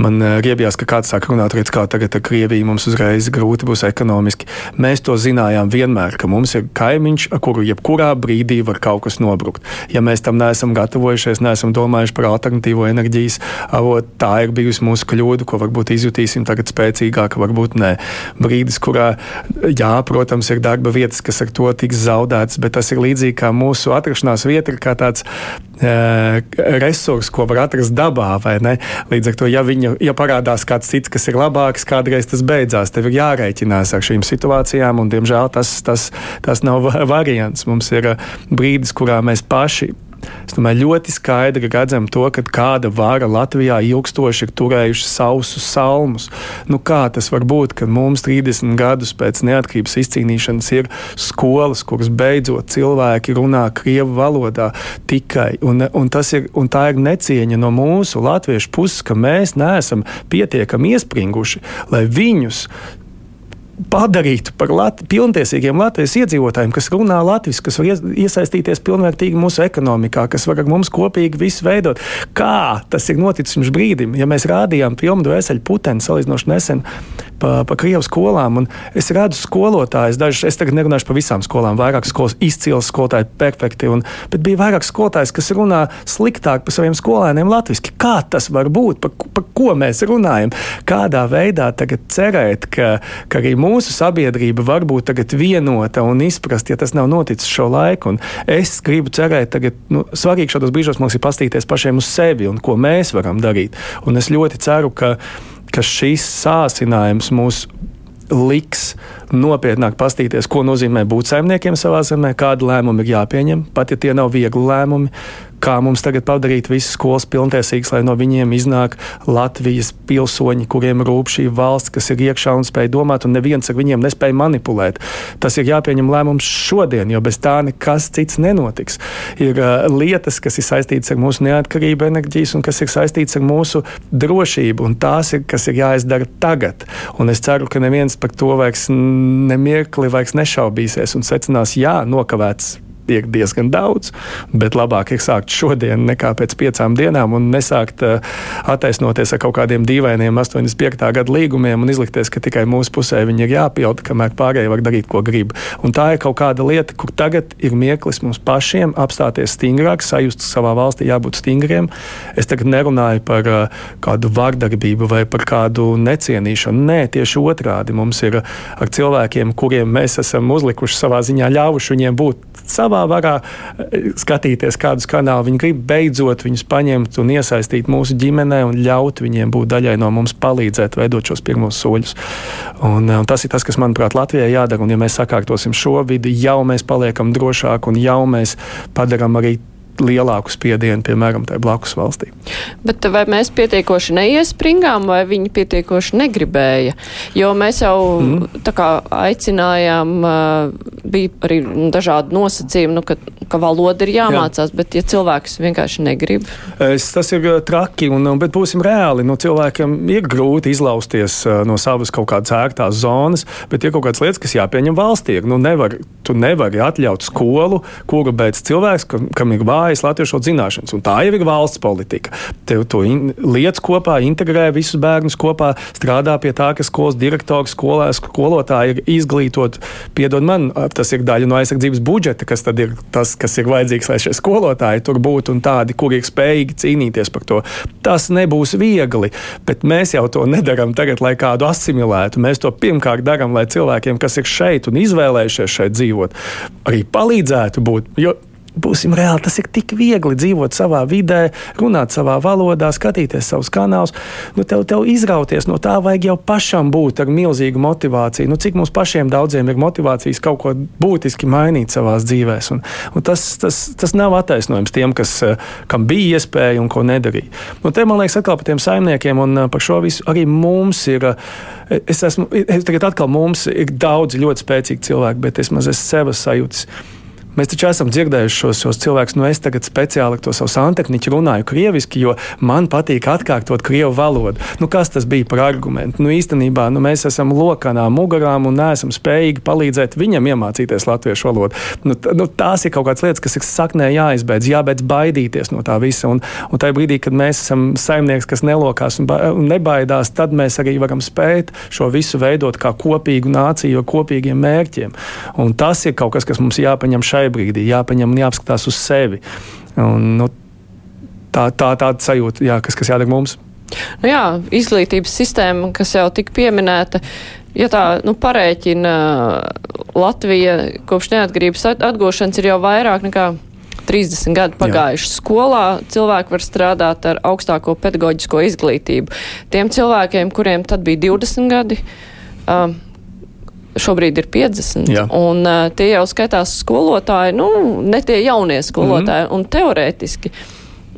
man riebjās, ka kāds sāk runāt, redz, kā tagad ar Krieviju mums uzreiz grūti būs ekonomiski. Mēs to zinājām vienmēr, ka mums ir kaimiņš, ar kuru jebkurā brīdī var kaut kas nobrukt. Ja mēs tam neesam gatavojušies, neesam domājuši par alternatīvo enerģijas avotu, tā ir bijusi mūsu kļūda, ko varbūt izjutīsim tagad spēcīgāk, varbūt nē. Brīdis, kurā, jā, protams, ir darba vietas, kas ar to tiks zaudētas, bet tas ir līdzīgi kā mūsu atrašanās atrašanās vieta ir kā tāds e, resurs, ko var atrast dabā. Līdz ar to, ja, viņu, ja parādās kāds cits, kas ir labāks, kādreiz tas beidzās, tev ir jārēķinās ar šīm situācijām, un diemžēl tas, tas, tas nav variants. Mums ir brīdis, kurā mēs paši Es domāju, ļoti skaidri redzam to, ka kāda vara Latvijā ilgstoši ir turējuši sausus salmus. Nu, kā tas var būt, ka mums 30 gadus pēc neatkarības izcīnīšanas ir skolas, kuras beidzot cilvēki runā krievu valodā tikai? Un, un, ir, un tā ir necieņa no mūsu latviešu puses, ka mēs neesam pietiekami iespringuši, lai viņus padarītu par lat pilntiesīgiem Latvijas iedzīvotājiem, kas runā latviešu, kas var iesaistīties pilnvērtīgi mūsu ekonomikā, kas var ar mums kopīgi visu veidot. Kā tas ir noticis pirms brīdim, ja mēs rādījām filmu Dvēseli Puteni salīdzinoši nesen pa, pa Krievijas skolām. Es redzu skolotājus, dažus, es tagad nerunāšu par visām skolām, vairāk skolas izcils skolotāji, perfekti, un, bet bija vairāk skolotājs, kas runā sliktāk par saviem skolēniem latviešu. Kā tas var būt? Par, par ko mēs runājam? Kādā veidā tagad cerēt, ka, ka arī mūsu sabiedrība var būt vienota un izprast, ja tas nav noticis šo laiku? Un es gribu cerēt, ka nu, svarīgi šādos brīžos mums ir pastīties pašiem uz sevi un ko mēs varam darīt. Un es ļoti ceru, ka ka šis sācinājums mūs liks nopietnāk pastīties, ko nozīmē būt saimniekiem savā zemē, kādi lēmumi ir jāpieņem, pat ja tie nav viegli lēmumi, kā mums tagad padarīt visas skolas pilntiesīgas, lai no viņiem iznāk Latvijas pilsoņi, kuriem rūp šī valsts, kas ir iekšā un spēj domāt, un neviens ar viņiem nespēj manipulēt. Tas ir jāpieņem lēmums šodien, jo bez tā nekas cits nenotiks. Ir uh, lietas, kas ir saistītas ar mūsu neatkarību, enerģijas un kas ir saistītas ar mūsu drošību, un tās ir, kas ir jāizdara tagad. Un es ceru, ka neviens par to vairs nemirkli vairs nešaubīsies un secinās, jā, nokavēts ir diezgan daudz, bet labāk ir sākt šodien nekā pēc piecām dienām un nesākt uh, attaisnoties ar kaut kādiem dīvainiem 85. gada līgumiem un izlikties, ka tikai mūsu pusē viņi ir jāpilda, kamēr pārējie var darīt, ko grib. Un tā ir kaut kāda lieta, kur tagad ir mieklis mums pašiem apstāties stingrāk, sajust savā valstī jābūt stingriem. Es tagad nerunāju par uh, kādu vardarbību vai par kādu necienīšanu. Nē, tieši otrādi mums ir ar cilvēkiem, kuriem mēs esam uzlikuši savā ziņā, ļāvuši viņiem būt savā varā eh, skatīties, kādus kanālus viņi grib beidzot viņus paņemt un iesaistīt mūsu ģimenē un ļaut viņiem būt daļai no mums, palīdzēt veidot šos pirmos soļus. Un, eh, un tas ir tas, kas, manuprāt, Latvijai jādara. Un, ja mēs sakārtosim šo vidi, jau mēs paliekam drošāki un jau mēs padarām arī lielāku spiedienu, piemēram, tajā blakus valstī. Bet vai mēs pietiekoši neiespringām, vai viņi pietiekoši negribēja? Jo mēs jau mm. tā kā aicinājām, bija arī dažādi nosacījumi, nu, ka, ka valoda ir jāmācās, Jā. bet ja cilvēks vienkārši negrib. Es, tas ir traki, un, bet būsim reāli. Nu, cilvēkam ir grūti izlausties no savas kaut kādas ērtās zonas, bet ir kaut kādas lietas, kas jāpieņem valstī. Nu, nevar, tu nevari atļaut skolu, kuru beidz cilvēks, kam, kam ir vāja vājas latviešu zināšanas. Un tā jau ir valsts politika. Tev to in, lietas kopā, integrē visus bērnus kopā, strādā pie tā, ka skolas direktors, skolēs, skolotāji ir izglītot. Piedod man, tas ir daļa no aizsardzības budžeta, kas tad ir tas, kas ir vajadzīgs, lai šie skolotāji tur būtu un tādi, kuri ir spējīgi cīnīties par to. Tas nebūs viegli, bet mēs jau to nedaram tagad, lai kādu asimilētu. Mēs to pirmkārt darām, lai cilvēkiem, kas ir šeit un izvēlējušies šeit dzīvot, arī palīdzētu būt. Jo Būsim reāli, tas ir tik viegli dzīvot savā vidē, runāt savā valodā, skatīties savus kanālus. Nu, tev, tev izrauties no tā vajag jau pašam būt ar milzīgu motivāciju. Nu, cik mums pašiem daudziem ir motivācijas kaut ko būtiski mainīt savā dzīvē. Tas, tas, tas nav attaisnojums tiem, kas, eh, kam bija iespēja un ko nedarīja. Nu, te man liekas, atkal par tiem saimniekiem un eh, par šo visu arī mums ir. Eh, es esmu, es tagad atkal mums ir daudz ļoti spēcīgi cilvēki, bet es maz esmu sevi sajūtis Mēs taču esam dzirdējuši šos, šos cilvēkus. Nu, es tagad speciāli ar to savu santehniķu runāju krieviski, jo man patīk atkārtot krievu valodu. Nu, kas tas bija par argumentu? Nu, īstenībā nu, mēs esam lokanā mugurām un neesam spējīgi palīdzēt viņam iemācīties latviešu valodu. Nu, nu, tās ir kaut kādas lietas, kas ir saknē jāizbeidz, jābeidz baidīties no tā visa. Un, un tajā brīdī, kad mēs esam saimnieks, kas nelokās un, un nebaidās, tad mēs arī varam spēt šo visu veidot kā kopīgu nāciju ar kopīgiem mērķiem. Un tas ir kaut kas, kas mums jāpaņem šai šai brīdī, jāpaņem un jāapskatās uz sevi. Un, nu, tā tā tāda sajūta, jā, kas, kas jādara mums. Nu jā, izglītības sistēma, kas jau tika pieminēta, ja tā nu, parēķina Latvija kopš neatkarības atgūšanas ir jau vairāk nekā 30 gadi pagājuši Jā. skolā, cilvēki var strādāt ar augstāko pedagoģisko izglītību. Tiem cilvēkiem, kuriem tad bija 20 gadi, um, šobrīd ir 50. Jā. Un uh, tie jau skaitās skolotāji, nu, ne tie jaunie skolotāji, mm. un teorētiski.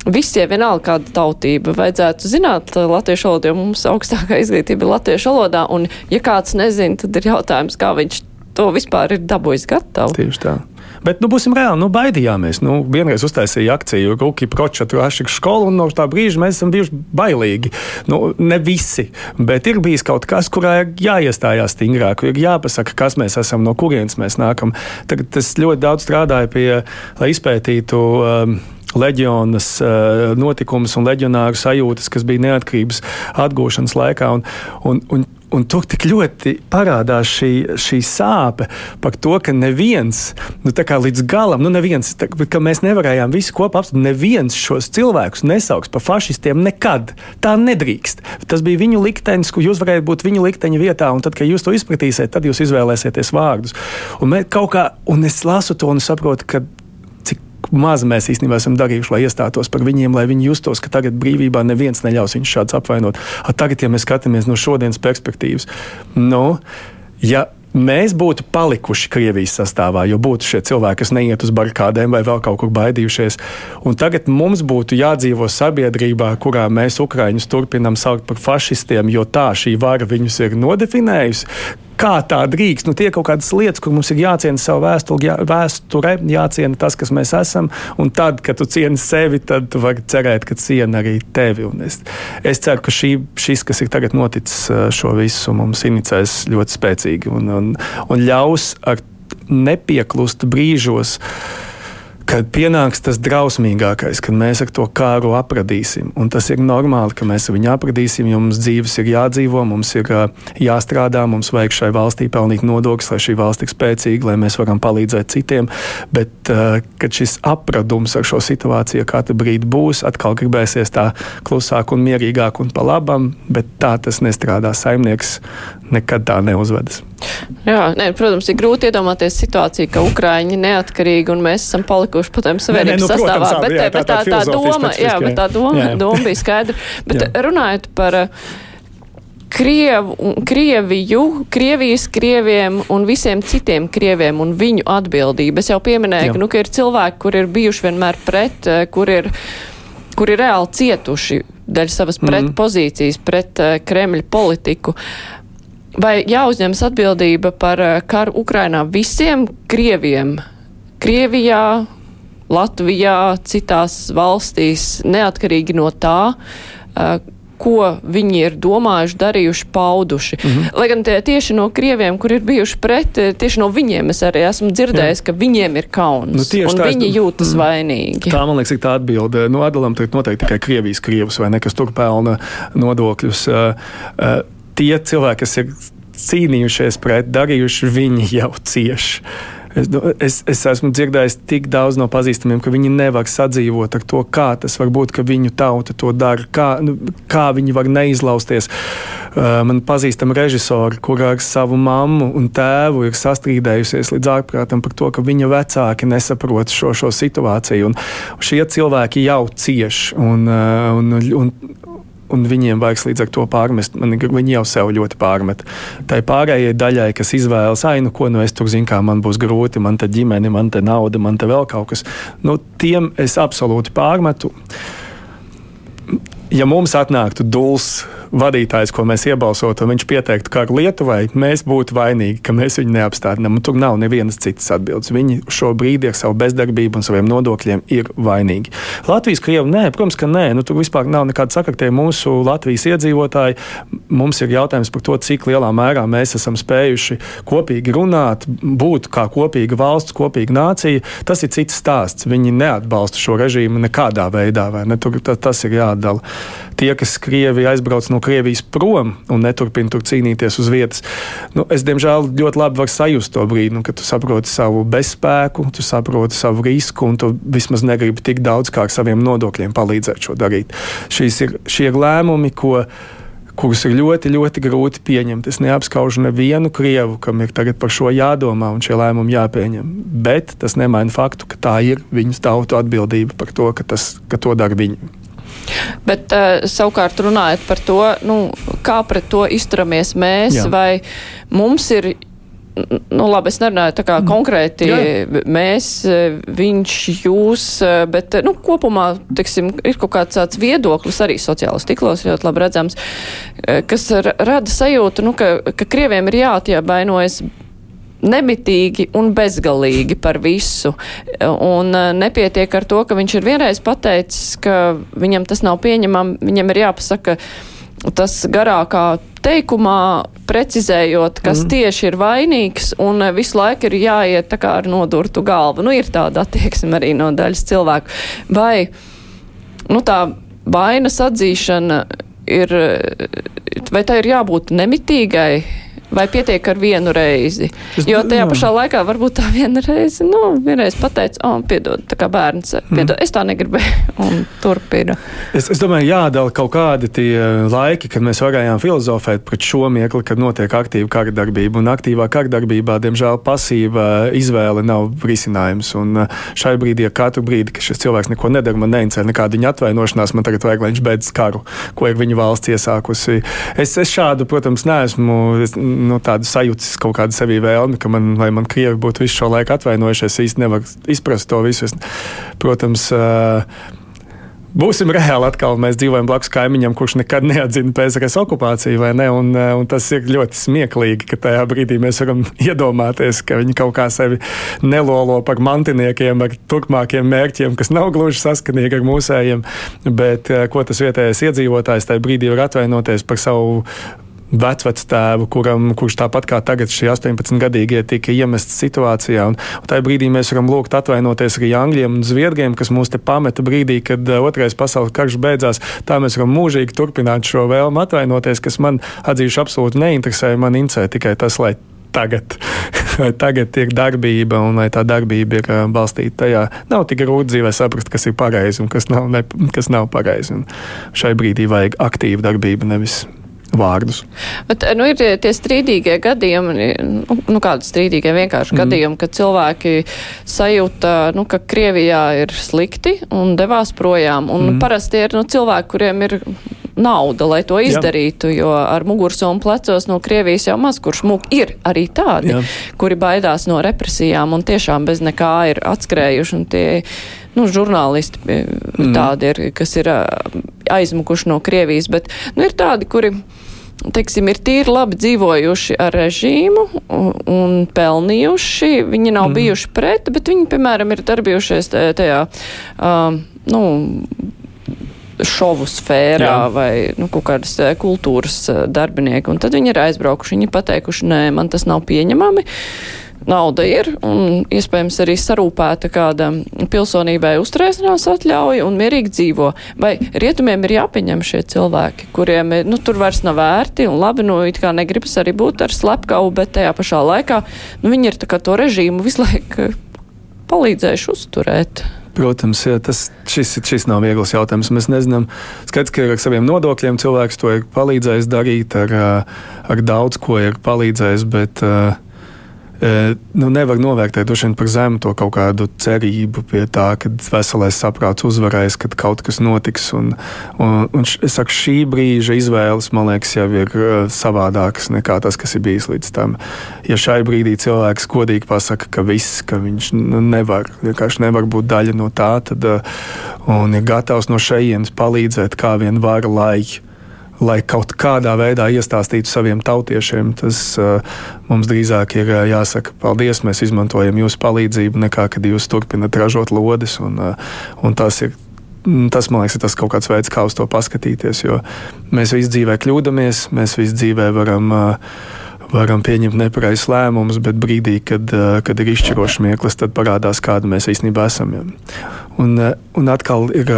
Visiem vienalga kāda tautība vajadzētu zināt latviešu valodu, jo mums augstākā izglītība ir latviešu valodā, un ja kāds nezina, tad ir jautājums, kā viņš to vispār ir dabūjis gatavu. Tieši tā. Bet, nu, būsim reāli, nu, baidījāmies. Nu, vienreiz uztaisīja akciju, Ruki Proča, tur ašķik skolu, un no tā brīža mēs esam bijuši bailīgi. Nu, ne visi, bet ir bijis kaut kas, kurā ir jāiestājās stingrāk, ir jāpasaka, kas mēs esam, no kurienes mēs nākam. Tagad es ļoti daudz strādāju pie, lai izpētītu. Um, leģionas uh, notikumus un leģionāru sajūtas, kas bija neatkarības atgūšanas laikā. Un, un, un un tur tik ļoti parādās šī, šī sāpe par to, ka neviens, nu, tā kā līdz galam, nu, neviens, tā, ka mēs nevarējām visu kopā apstiprināt, neviens šos cilvēkus nesauks par fašistiem nekad. Tā nedrīkst. Tas bija viņu liktenis, kur jūs varētu būt viņu likteņa vietā, un tad, kad jūs to izpratīsiet, tad jūs izvēlēsieties vārdus. Un, mē, kā, un es lasu to un saprotu, ka maz mēs īstenībā esam darījuši, lai iestātos par viņiem, lai viņi justos, ka tagad brīvībā neviens neļaus viņus šādus apvainot. A, tagad, ja mēs skatāmies no šodienas perspektīvas, nu, ja mēs būtu palikuši Krievijas sastāvā, jo būtu šie cilvēki, kas neiet uz barikādēm vai vēl kaut kur baidījušies. Un tagad mums būtu jādzīvo sabiedrībā, kurā mēs Ukraiņus turpinām saukt par fašistiem, jo tā šī vara viņus ir nodefinējusi. Kā tā drīkst? Nu, tie ir kaut kādas lietas, kur mums ir jāciena savu vēstuli, jā, vēsture, jāciena tas, kas mēs esam. Un tad, kad tu cieni sevi, tad tu vari cerēt, ka ciena arī tevi. Un es, es ceru, ka šī, šis, kas ir tagad noticis, šo visu mums inicēs ļoti spēcīgi un, un, un ļaus ar nepieklust brīžos kad pienāks tas drausmīgākais, kad mēs ar to kāru apradīsim. Un tas ir normāli, ka mēs viņu apradīsim, jo mums dzīves ir jādzīvo, mums ir jāstrādā, mums vajag šai valstī pelnīt nodokļus, lai šī valsts ir spēcīga, lai mēs varam palīdzēt citiem. Bet, kad šis apradums ar šo situāciju katru brīdi būs, atkal gribēsies tā klusāk un mierīgāk un pa labam, bet tā tas nestrādā. Saimnieks nekad tā neuzvedas. Jā, ne, protams, ir grūti iedomāties situāciju, ka Ukraiņi neatkarīgi un mēs esam palikuši padomju savienības nu, sastāvā. Protams, bet, jā, bet tā, tā, tā doma, jā, bet tā doma, jā. doma bija skaidra. Bet jā. runājot par uh, Krievu, Krieviju, Krievijas krieviem un visiem citiem krieviem un viņu atbildību. Es jau pieminēju, ka, nu, ka ir cilvēki, kur ir bijuši vienmēr pret, uh, kur ir, kur ir reāli cietuši dēļ savas mm. pretpozīcijas pret uh, Kremļa politiku. Vai jāuzņemas atbildība par eh, karu Ukrainā visiem krieviem? Krievijā, Latvijā, citās valstīs, neatkarīgi no tā, uh, ko viņi ir domājuši, darījuši, pauduši. Mm -hmm. Lai gan tie, tieši no krieviem, kur ir bijuši pret, eh, tieši no viņiem es arī esmu dzirdējis, Jā. ka viņiem ir kauns. Nu, un tā, viņi jūtas mm, vainīgi. Tā man liekas, ir tā atbilde. Nu, atdalam noteikti tikai Krievijas krievus vai ne, kas tur pelna nodokļus. Uh, uh, tie cilvēki, kas ir cīnījušies pret, darījuši, viņi jau cieši. Es, es, es esmu dzirdējis tik daudz no pazīstamiem, ka viņi nevar sadzīvot ar to, kā tas var būt, ka viņu tauta to dara, kā, nu, kā viņi var neizlausties. Uh, man pazīstama režisora, kur ar savu mammu un tēvu ir sastrīdējusies līdz ārprātam par to, ka viņa vecāki nesaprot šo, šo situāciju. Un šie cilvēki jau cieš. Un, uh, un, un, un viņiem vairs līdz ar to pārmest. Man, viņi jau sev ļoti pārmet. Tai pārējai daļai, kas izvēlas, ah, nu, ko nu es tur zinu, kā man būs grūti, man te ģimene, man te nauda, man te vēl kaut kas, nu, tiem es absolūti pārmetu. Ja mums atnāktu dūls vadītājs, ko mēs iebalsotu, un viņš pieteiktu karu Lietuvai, mēs būtu vainīgi, ka mēs viņu neapstādinām. Tur nav nevienas citas atbildes. Viņi šobrīd ar savu bezdarbību un saviem nodokļiem ir vainīgi. Latvijas krievi, nē, protams, ka nē. Nu, tur vispār nav nekāda sakaktie mūsu Latvijas iedzīvotāji. Mums ir jautājums par to, cik lielā mērā mēs esam spējuši kopīgi runāt, būt kā kopīga valsts, kopīga nācija. Tas ir cits stāsts. Viņi neatbalsta šo režīmu nekādā veidā. Ne? Tur, tas ir jādala. Tie, kas Krievijā aizbrauc no Krievijas prom un neturpina tur cīnīties uz vietas. Nu, es, diemžēl, ļoti labi varu sajust to brīdi, nu, kad tu saproti savu bezspēku, tu saproti savu risku un tu vismaz negribi tik daudz kā ar saviem nodokļiem palīdzēt šo darīt. Šīs ir, šie ir lēmumi, ko kurus ir ļoti, ļoti grūti pieņemt. Es neapskaužu nevienu krievu, kam ir tagad par šo jādomā un šie lēmumi jāpieņem. Bet tas nemaina faktu, ka tā ir viņu tautu atbildība par to, ka, tas, ka to dara viņi. Bet uh, savukārt runājot par to, nu, kā pret to izturamies mēs, Jā. vai mums ir nu, labi, es nerunāju tā kā mm. konkrēti jā. mēs, eh, viņš, jūs, eh, bet, nu, kopumā, teiksim, ir kaut kāds tāds viedoklis arī sociālos tiklos ļoti labi redzams, kas rada sajūtu, nu, ka, ka Krieviem ir jāatjābainojas nemitīgi un bezgalīgi par visu. Un eh, nepietiek ar to, ka viņš ir vienreiz pateicis, ka viņam tas nav pieņemam, viņam ir jāpasaka tas garākā teikumā, precizējot, kas mm. tieši ir vainīgs, un eh, visu laiku ir jāiet tā kā ar nodurtu galvu. Nu, ir tāda attieksme arī no daļas cilvēku. Vai, nu, tā vainas atzīšana ir, vai tā ir jābūt nemitīgai? Vai pietiek ar vienu reizi? Es, jo tajā jā. pašā laikā varbūt tā viena reize, nu, vienreiz pateica, o, oh, piedod, tā kā bērns, mm. piedod, mm. es tā negribēju, (laughs) un turpina. Es, es domāju, jādala kaut kādi tie laiki, kad mēs varējām filozofēt pret šo miekli, kad notiek aktīva kardarbība, un aktīvā kardarbībā, diemžēl, pasīva izvēle nav risinājums, un uh, šai brīdī, ja katru brīdi, kad šis cilvēks neko nedara, man neincerē nekāda viņa atvainošanās, man tagad vajag, lai viņš beidz karu, ko ir viņa valsts iesākusi. Es, es šādu, protams, neesmu. Es, nu, tādu sajūtas, kaut kādu sevī vēlmi, ka man, lai man krievi būtu visu šo laiku atvainojušies, īsti nevar izprast to visu. Es, protams, uh, Būsim reāli atkal. Mēs dzīvojam blakus kaimiņam, kurš nekad neatzina PSRS okupāciju, vai ne? Un, un tas ir ļoti smieklīgi, ka tajā brīdī mēs varam (laughs) iedomāties, ka viņi kaut kā sevi nelolo par mantiniekiem ar turpmākiem mērķiem, kas nav gluži saskanīgi ar mūsējiem. Bet ko tas vietējais iedzīvotājs tajā brīdī var atvainoties par savu vecvectēvu, kuram, kurš tāpat kā tagad šie 18-gadīgie tika iemests situācijā. Un, un tajā brīdī mēs varam lūgt atvainoties arī Angļiem un Zviedriem, kas mūs te pameta brīdī, kad uh, otrais pasaules karš beidzās. Tā mēs varam mūžīgi turpināt šo vēlmu atvainoties, kas man atzīšu absolūti neinteresē. Man interesē tikai tas, lai tagad, (laughs) tagad ir darbība, un vai tā darbība ir uh, balstīta tajā. Nav tik grūti dzīvē saprast, kas ir pareizi un kas nav, ne, kas nav pareizi. Šai brīdī vajag aktīvu darbību, nevis vārdus. Bet, nu, ir tie strīdīgie gadījumi, nu, nu kādi strīdīgie vienkārši mm. gadījumi, kad cilvēki sajūta, nu, ka Krievijā ir slikti un devās projām. Un mm. parasti ir nu, cilvēki, kuriem ir nauda, lai to izdarītu, Jā. jo ar mugursomu plecos no Krievijas jau maz kurš mūk ir arī tādi, Jā. kuri baidās no represijām un tiešām bez nekā ir atskrējuši. Tie, nu, žurnālisti mm. tādi ir, kas ir aizmukuši no Krievijas, bet nu, ir tādi, kuri teiksim, ir tīri labi dzīvojuši ar režīmu un pelnījuši. Viņi nav mm. bijuši pret, bet viņi, piemēram, ir darbījušies tajā, um, nu, šovu sfērā Jā. vai nu, kaut kādas kultūras darbinieki. Un tad viņi ir aizbraukuši, viņi pateikuši, nē, man tas nav pieņemami. Uh, nauda ir un iespējams arī sarūpēta kāda pilsonībai uzturēšanās atļauja un mierīgi dzīvo. Vai rietumiem ir jāpieņem šie cilvēki, kuriem nu, tur vairs nav vērti un labi, nu, it kā negribas arī būt ar slepkavu, bet tajā pašā laikā nu, viņi ir tā kā to režīmu visu laiku palīdzējuši uzturēt. Protams, jā, tas šis, šis nav viegls jautājums. Mēs nezinām, skaidrs, ka ar saviem nodokļiem cilvēks to ir palīdzējis darīt, ar, ar daudz ko ir palīdzējis, bet uh, nu, nevar novērtēt par zemu to kaut kādu cerību pie tā, ka veselais saprāts uzvarēs, kad kaut kas notiks. Un, un, un es saku, šī brīža izvēles, man liekas, jau ir savādākas nekā tas, kas ir bijis līdz tam. Ja šai brīdī cilvēks godīgi pasaka, ka viss, ka viņš nu, nevar, vienkārši nevar būt daļa no tā, tad un ir gatavs no šejienes palīdzēt, kā vien var, lai lai kaut kādā veidā iestāstītu saviem tautiešiem. Tas uh, mums drīzāk ir uh, jāsaka paldies, mēs izmantojam jūsu palīdzību, nekā kad jūs turpināt ražot lodes. Un, uh, un tas ir mm, Tas, man liekas, ir tas kaut kāds veids, kā uz to paskatīties. Jo mēs visi dzīvē kļūdāmies, mēs visi dzīvē varam, varam pieņemt nepareizus lēmumus, bet brīdī, kad, kad ir izšķirošs mieklis, tad parādās, kāda mēs īstenībā esam. Un, un atkal ir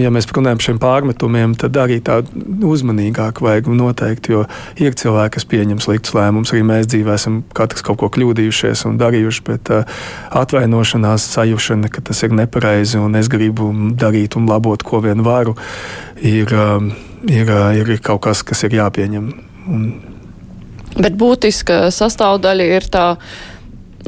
ja mēs runājam par šiem pārmetumiem, tad arī tādu uzmanīgāk vajag noteikti, jo ir cilvēki, kas pieņem sliktus lēmumus. Arī mēs dzīvē esam katrs kaut ko kļūdījušies un darījuši, bet uh, atvainošanās sajūšana, ka tas ir nepareizi un es gribu darīt un labot, ko vien varu, ir, uh, ir, uh, ir kaut kas, kas ir jāpieņem. Un... Bet būtiska sastāvdaļa ir tā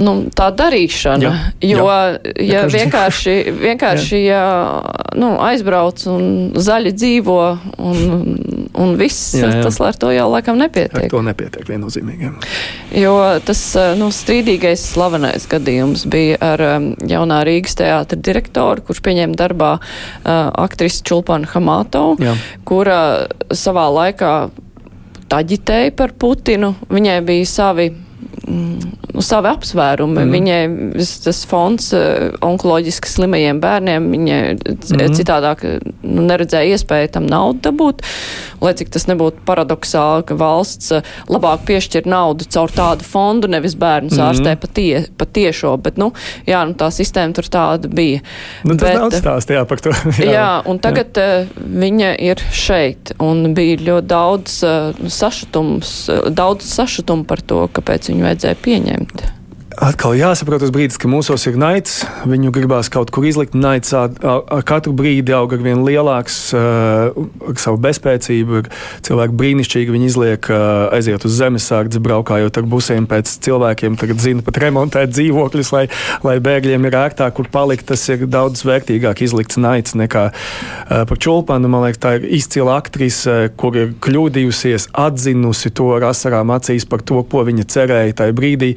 nu, tā darīšana. Jā, jo, jā. ja vienkārši, (laughs) vienkārši jā. Ja, nu, aizbrauc un zaļi dzīvo un, un viss, jā, jā. tas ar to jau laikam nepietiek. Ar to nepietiek viennozīmīgi. Jo tas nu, strīdīgais slavenais gadījums bija ar jaunā Rīgas teātra direktoru, kurš pieņēma darbā uh, aktrisi Čulpanu Hamātovu, kura savā laikā aģitēja par Putinu. Viņai bija savi nu, savi apsvērumi. Mm. Viņai tas fonds uh, onkoloģiski slimajiem bērniem, viņa mm. citādāk nu, neredzēja iespēju tam naudu dabūt, lai cik tas nebūtu paradoxāli, ka valsts uh, labāk piešķir naudu caur tādu fondu, nevis bērnu mm. ārstē pa, tie, pa tiešo, bet, nu, jā, nu, tā sistēma tur tāda bija. Nu, tas bet, daudz stāst, jā, par to. (laughs) jā, jā un tagad jā. Viņa ir šeit, un bija ļoti daudz uh, sašutums, daudz sašutumu par to, kāpēc viņu vajadzēja pieņemt. Atkal jāsaprot tas brīdis, ka mūsos ir naids. Viņu gribās kaut kur izlikt. Naids ar katru brīdi aug ar vien lielāks, ar savu bezspēcību. Cilvēki brīnišķīgi viņi izliek, aiziet uz zemesārdzes, braukājot ar busiem pēc cilvēkiem. Tagad zina pat remontēt dzīvokļus, lai, lai bēgļiem ir ērtāk, kur palikt. Tas ir daudz vērtīgāk izlikts naids nekā par čulpanu. Man liekas, tā ir izcila aktrise, kur ir kļūdījusies, atzinusi to ar asarām acīs par to, ko viņa cerēja tajā brīdī.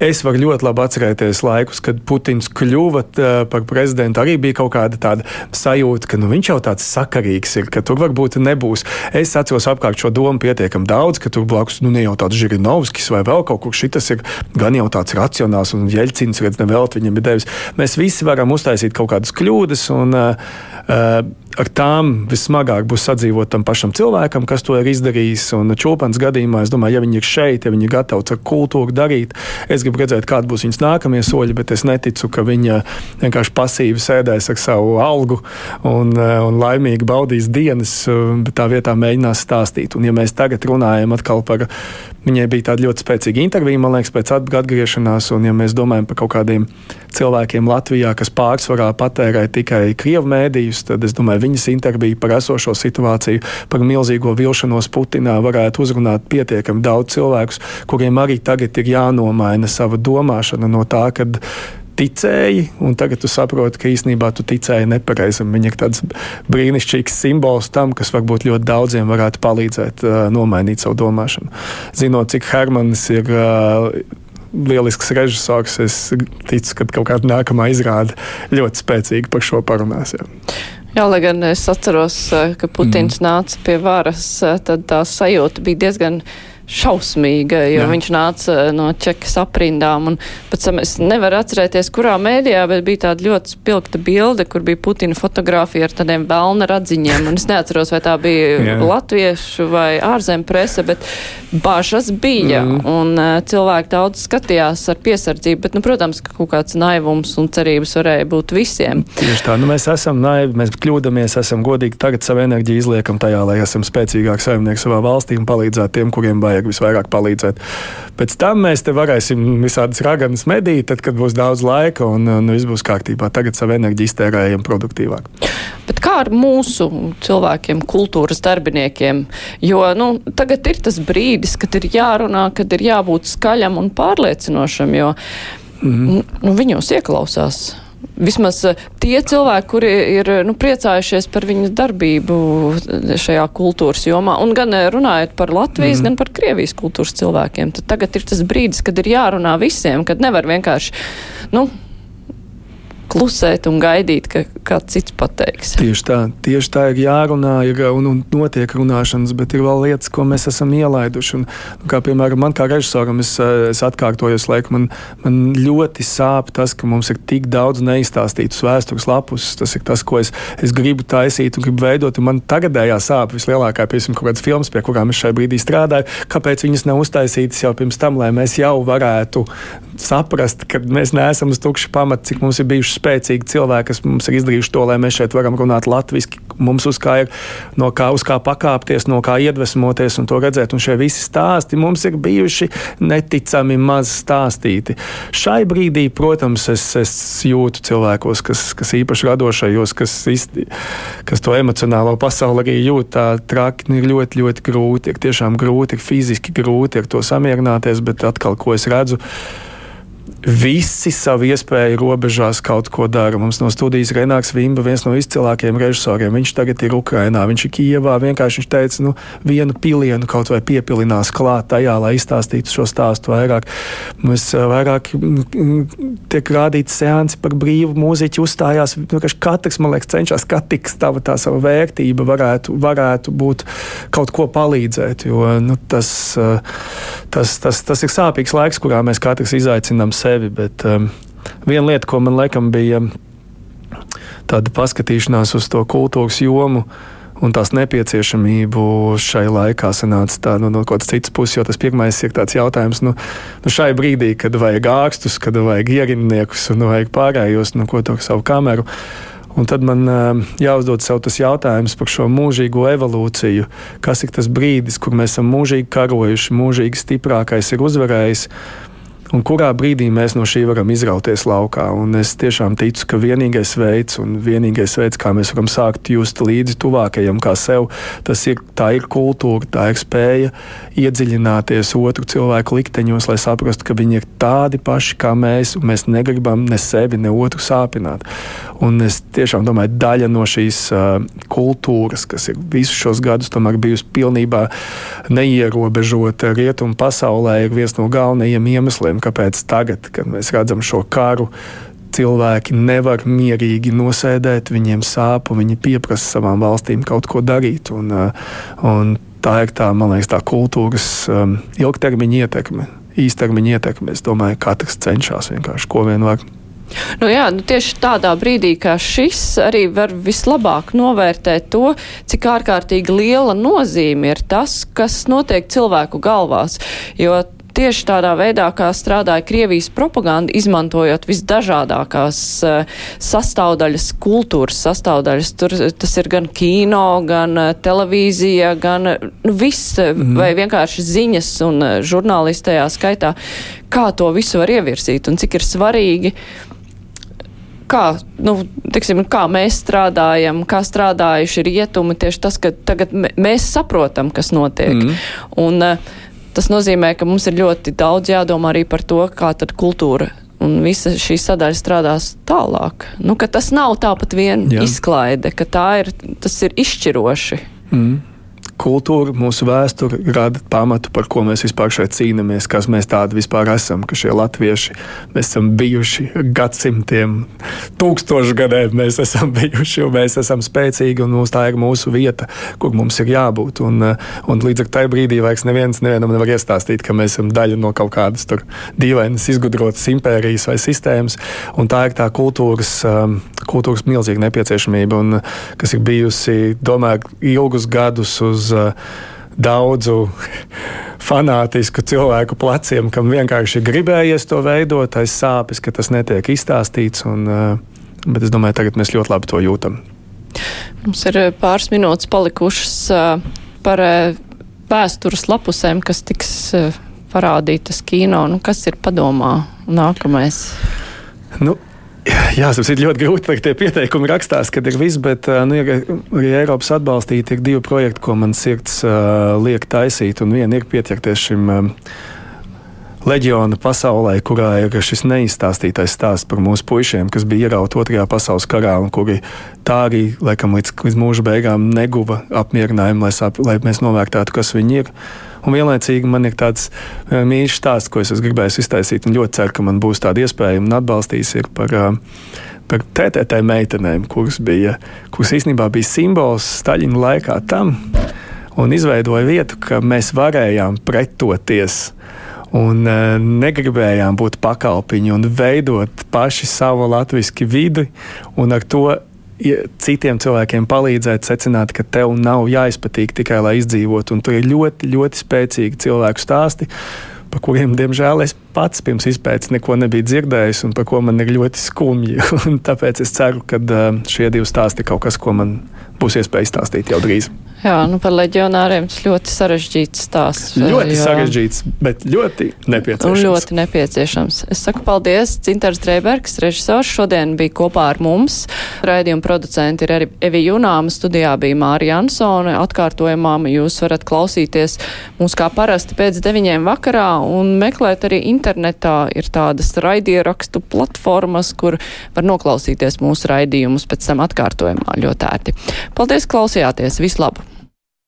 Es varu ļoti labi atcerēties laikus, kad Putins kļuva par prezidentu. Arī bija kaut kāda tāda sajūta, ka nu, viņš jau tāds sakarīgs ir, ka tur varbūt nebūs. Es atceros apkārt šo domu pietiekami daudz, ka tur blakus nu, ne jau tāds Žirinovskis vai vēl kaut kurš šitas ir gan jau tāds racionāls un Jeļcins, redz, nevēlt viņam ir devis. Mēs visi varam uztaisīt kaut kādas kļūdas un uh, ar tām vismagāk būs sadzīvot tam pašam cilvēkam, kas to ir izdarījis. Un čūpans gadījumā, es domāju, ja viņi ir šeit, ja viņi ir gatavi ar kultūru darīt, es gribu redzēt, kādi būs viņas nākamie soļi, bet es neticu, ka viņa vienkārši pasīvi sēdēs ar savu algu un, un laimīgi baudīs dienas, bet tā vietā mēģinās stāstīt. Un ja mēs tagad runājam atkal par Viņai bija tāda ļoti spēcīga intervija, man liekas, pēc atgriešanās. Un, ja mēs domājam par kaut kādiem cilvēkiem Latvijā, kas pārsvarā patērē tikai krievu mēdījus, tad es domāju, viņas intervija par esošo situāciju, par milzīgo vilšanos Putinā varētu uzrunāt pietiekami daudz cilvēkus, kuriem arī tagad ir jānomaina sava domāšana no tā, ka ticēji, un tagad tu saproti, ka īsnībā tu ticēji nepareizam. Viņa ir tāds brīnišķīgs simbols tam, kas varbūt ļoti daudziem varētu palīdzēt uh, nomainīt savu domāšanu. Zinot, cik Hermans ir. Uh, Lielisks režisors. Es ticu, ka kaut kāda nākamā izrāde ļoti spēcīga par šo parunās. Jā. Jā, lai gan es atceros, ka Putins mm. nāca pie varas, tad tā sajūta bija diezgan šausmīga, jo Jā. viņš nāca eh, no čekas aprindām. Pēc tam es nevaru atcerēties, kurā mēdījā, bet bija tāda ļoti spilgta bilde, kur bija Putina fotografija ar tādiem velna radziņiem. Un es neatceros, vai tā bija (laughs) Jā. latviešu vai ārzem prese, bet bažas bija. Mm. Un uh, cilvēki daudz skatījās ar piesardzību, bet, nu, protams, ka kaut kāds naivums un cerības varēja būt visiem. Tieši tā, nu, mēs esam naivi, mēs kļūdamies, esam godīgi. Tagad savu enerģiju izliekam tajā, lai esam spēcīgāki saimnieki savā valstī un palīdzētu tiem, kuriem vajag vajag visvairāk palīdzēt. Pēc tam mēs te varēsim visādas raganas medīt, tad, kad būs daudz laika un, un viss būs kārtībā. Tagad savu enerģiju iztērējam produktīvāk. Bet kā ar mūsu cilvēkiem, kultūras darbiniekiem? Jo nu, tagad ir tas brīdis, kad ir jārunā, kad ir jābūt skaļam un pārliecinošam, jo mm -hmm. nu, viņos ieklausās vismaz eh, tie cilvēki, kuri ir nu, priecājušies par viņu darbību šajā kultūras jomā, un gan eh, runājot par Latvijas, mm. gan par Krievijas kultūras cilvēkiem, tad tagad ir tas brīdis, kad ir jārunā visiem, kad nevar vienkārši, nu, klusēt un gaidīt, ka kāds cits pateiks. Tieši tā, tieši tā ir jārunā, ir, un, un notiek runāšanas, bet ir vēl lietas, ko mēs esam ielaiduši. Un, kā piemēram, man kā režisoram, es, es atkārtojos, laikam, man, man ļoti sāp tas, ka mums ir tik daudz neizstāstītas vēstures lapus. Tas ir tas, ko es, es gribu taisīt un gribu veidot. Un man tagadējā sāp vislielākā, piemēram, kaut kādas filmas, pie kurām es šai brīdī strādāju. Kāpēc viņas nav uztaisītas jau pirms tam, lai mēs jau varētu saprast, ka mēs neesam uz tukša pamata, cik mums ir bijušas spēcīgi cilvēki, kas mums ir izdarījuši to, lai mēs šeit varam runāt latviešu. Mums uz kā ir no kā, uz kā pakāpties, no kā iedvesmoties un to redzēt. Un šie visi stāsti mums ir bijuši neticami maz stāstīti. Šai brīdī, protams, es, es jūtu cilvēkos, kas, kas īpaši radošajos, kas, izti, kas to emocionālo pasauli arī jūt, tā traki ir ļoti, ļoti grūti. Ir tiešām grūti, ir fiziski grūti ar to samierināties, bet atkal, ko es redzu, visi savu iespēju robežās kaut ko dara. Mums no studijas Renāks Vimba, viens no izcilākajiem režisoriem, viņš tagad ir Ukrainā, viņš ir Kijevā. Vienkārši viņš teica, nu, vienu pilienu kaut vai piepilinās klāt tajā, lai izstāstītu šo stāstu vairāk. Mums eh, vairāk tiek rādīts seansi par brīvu mūziķu uzstājās. Katrs, man liekas, cenšas, ka katrs tava tā sava vērtība varētu, varētu būt kaut ko palīdzēt, jo nu, tas, eh, tas, tas, tas ir sāpīgs laiks, kurā mēs katrs izaicinām sevi sevi. Bet um, viena lieta, ko man laikam bija tāda paskatīšanās uz to kultūras jomu. Un tās nepieciešamību šai laikā sanāca tā, nu, no kaut kādas citas puses, jo tas pirmais ir tāds jautājums, nu, nu šai brīdī, kad vajag ārstus, kad vajag ierindniekus un vajag pārējos, nu, ko to savu kameru. Un tad man uh, jāuzdod sev tas jautājums par šo mūžīgo evolūciju. Kas ir tas brīdis, kur mēs esam mūžīgi karojuši, mūžīgi stiprākais ir uzvarējis, un kurā brīdī mēs no šī varam izrauties laukā. Un es tiešām ticu, ka vienīgais veids, un vienīgais veids, kā mēs varam sākt just līdzi tuvākajam, kā sev, tas ir, ir kultūra, tā ir spēja iedziļināties otru cilvēku likteņos, lai saprastu, ka viņi ir tādi paši kā mēs, un mēs negribam ne sevi, ne otru sāpināt. Un es tiešām domāju, daļa no šīs uh, kultūras, kas ir visus šos gadus bijusi pilnībā neierobežota rietumu pasaulē, ir viens no galvenajiem iemesliem, kāpēc tagad, kad mēs redzam šo karu, cilvēki nevar mierīgi nosēdēt, viņiem sāp, un viņi pieprasa savām valstīm kaut ko darīt. Un, un tā ir tā, man liekas, tā kultūras um, ilgtermiņa ietekme, īstermiņa ietekme. Es domāju, ka katrs cenšas vienkārši ko vien var. Nu jā, nu tieši tādā brīdī, kā šis, arī var vislabāk novērtēt to, cik ārkārtīgi liela nozīme ir tas, kas notiek cilvēku galvās. Jo tieši tādā veidā, kā strādāja Krievijas propaganda, izmantojot visdažādākās uh, sastāvdaļas, kultūras sastāvdaļas. Tur tas ir gan kino, gan uh, televīzija, gan nu, viss, mm. vai vienkārši ziņas un uh, žurnālistējā skaitā, kā to visu var ievirsīt un cik ir svarīgi kā, nu, tiksim, kā mēs strādājam, kā strādājuši rietumi, tieši tas, ka tagad mēs saprotam, kas notiek. Mm. Un, uh, tas nozīmē, ka mums ir ļoti daudz jādomā arī par to, kā tad kultūra un visa šī sadaļa strādās tālāk. Nu, tas nav tāpat vien Jā. izklaide, ka tā ir, tas ir izšķiroši. Mm kultūra, mūsu vēsture rada pamatu, par ko mēs vispār šeit cīnāmies, kas mēs tādi vispār esam, ka šie latvieši mēs esam bijuši gadsimtiem, tūkstošu gadiem mēs esam (laughs) bijuši, un mēs esam spēcīgi, un mums tā ir mūsu vieta, kur mums ir jābūt. Un, un līdz ar tai brīdī vairs neviens nevienam nevar iestāstīt, ka mēs esam daļa no kaut kādas tur dīvainas, izgudrotas impērijas vai sistēmas, un tā ir tā kultūras, um, kultūras milzīga nepieciešamība, un kas ir bijusi, domāju, ilgus gadus uz uz uh, daudzu fanātisku cilvēku pleciem, kam vienkārši gribējies to veidot, aiz sāpes, ka tas netiek izstāstīts. Un, uh, bet es domāju, tagad mēs ļoti labi to jūtam. Mums ir uh, pāris minūtes palikušas par vēstures lapusēm, kas tiks parādītas kino. Nu, kas ir padomā nākamais? Nu, Jā, tas ir ļoti grūti tie pieteikumi rakstās, kad ir viss, bet nu, ja arī Eiropas atbalstīti ir divi projekti, ko man sirds uh, liek taisīt, un viena ir pieķerties šim. Uh, leģiona pasaulē, kurā ir šis neizstāstītais stāsts par mūsu puišiem, kas bija ierauti Otrajā pasaules karā un kuri tā arī, laikam, līdz, līdz mūža beigām neguva apmierinājumu, lai, sap, lai mēs novērtētu, kas viņi ir. Un vienlaicīgi man ir tāds uh, mīļš stāsts, ko es gribēju iztaisīt, un ļoti ceru, ka man būs tāda iespēja un atbalstīs par, uh, par TTT meitenēm, kuras, bija, kuras īstenībā bija simbols Staļina laikā tam un izveidoja vietu, ka mēs varējām pretoties un uh, negribējām būt pakalpiņi un veidot paši savu latviešu vidi un ar to citiem cilvēkiem palīdzēt secināt, ka tev nav jāizpatīk tikai lai izdzīvotu. Un tur ir ļoti, ļoti spēcīgi cilvēku stāsti, par kuriem, diemžēl, es pats pirms izpētes neko nebiju dzirdējis, un par ko man ir ļoti skumji. (laughs) tāpēc es ceru, ka uh, šie divi stāsti ir kaut kas, ko man būs iespēja izstāstīt jau drīz. Jā, nu par leģionāriem tas ļoti sarežģīts stāsts. Ļoti jo... sarežģīts, bet ļoti nepieciešams. Un ļoti nepieciešams. Es saku paldies, Cintars Dreibergs, režisors, šodien bija kopā ar mums. Raidījuma producenti ir arī Evi Junāma, studijā bija Mārija Ansone. Atkārtojumā jūs varat klausīties mūs kā parasti pēc deviņiem vakarā un meklēt arī internetā. Ir tādas raidierakstu platformas, kur var noklausīties mūsu raidījumus pēc tam atkārtojumā ļoti ērti. Paldies, klausījāties! Vislabāk!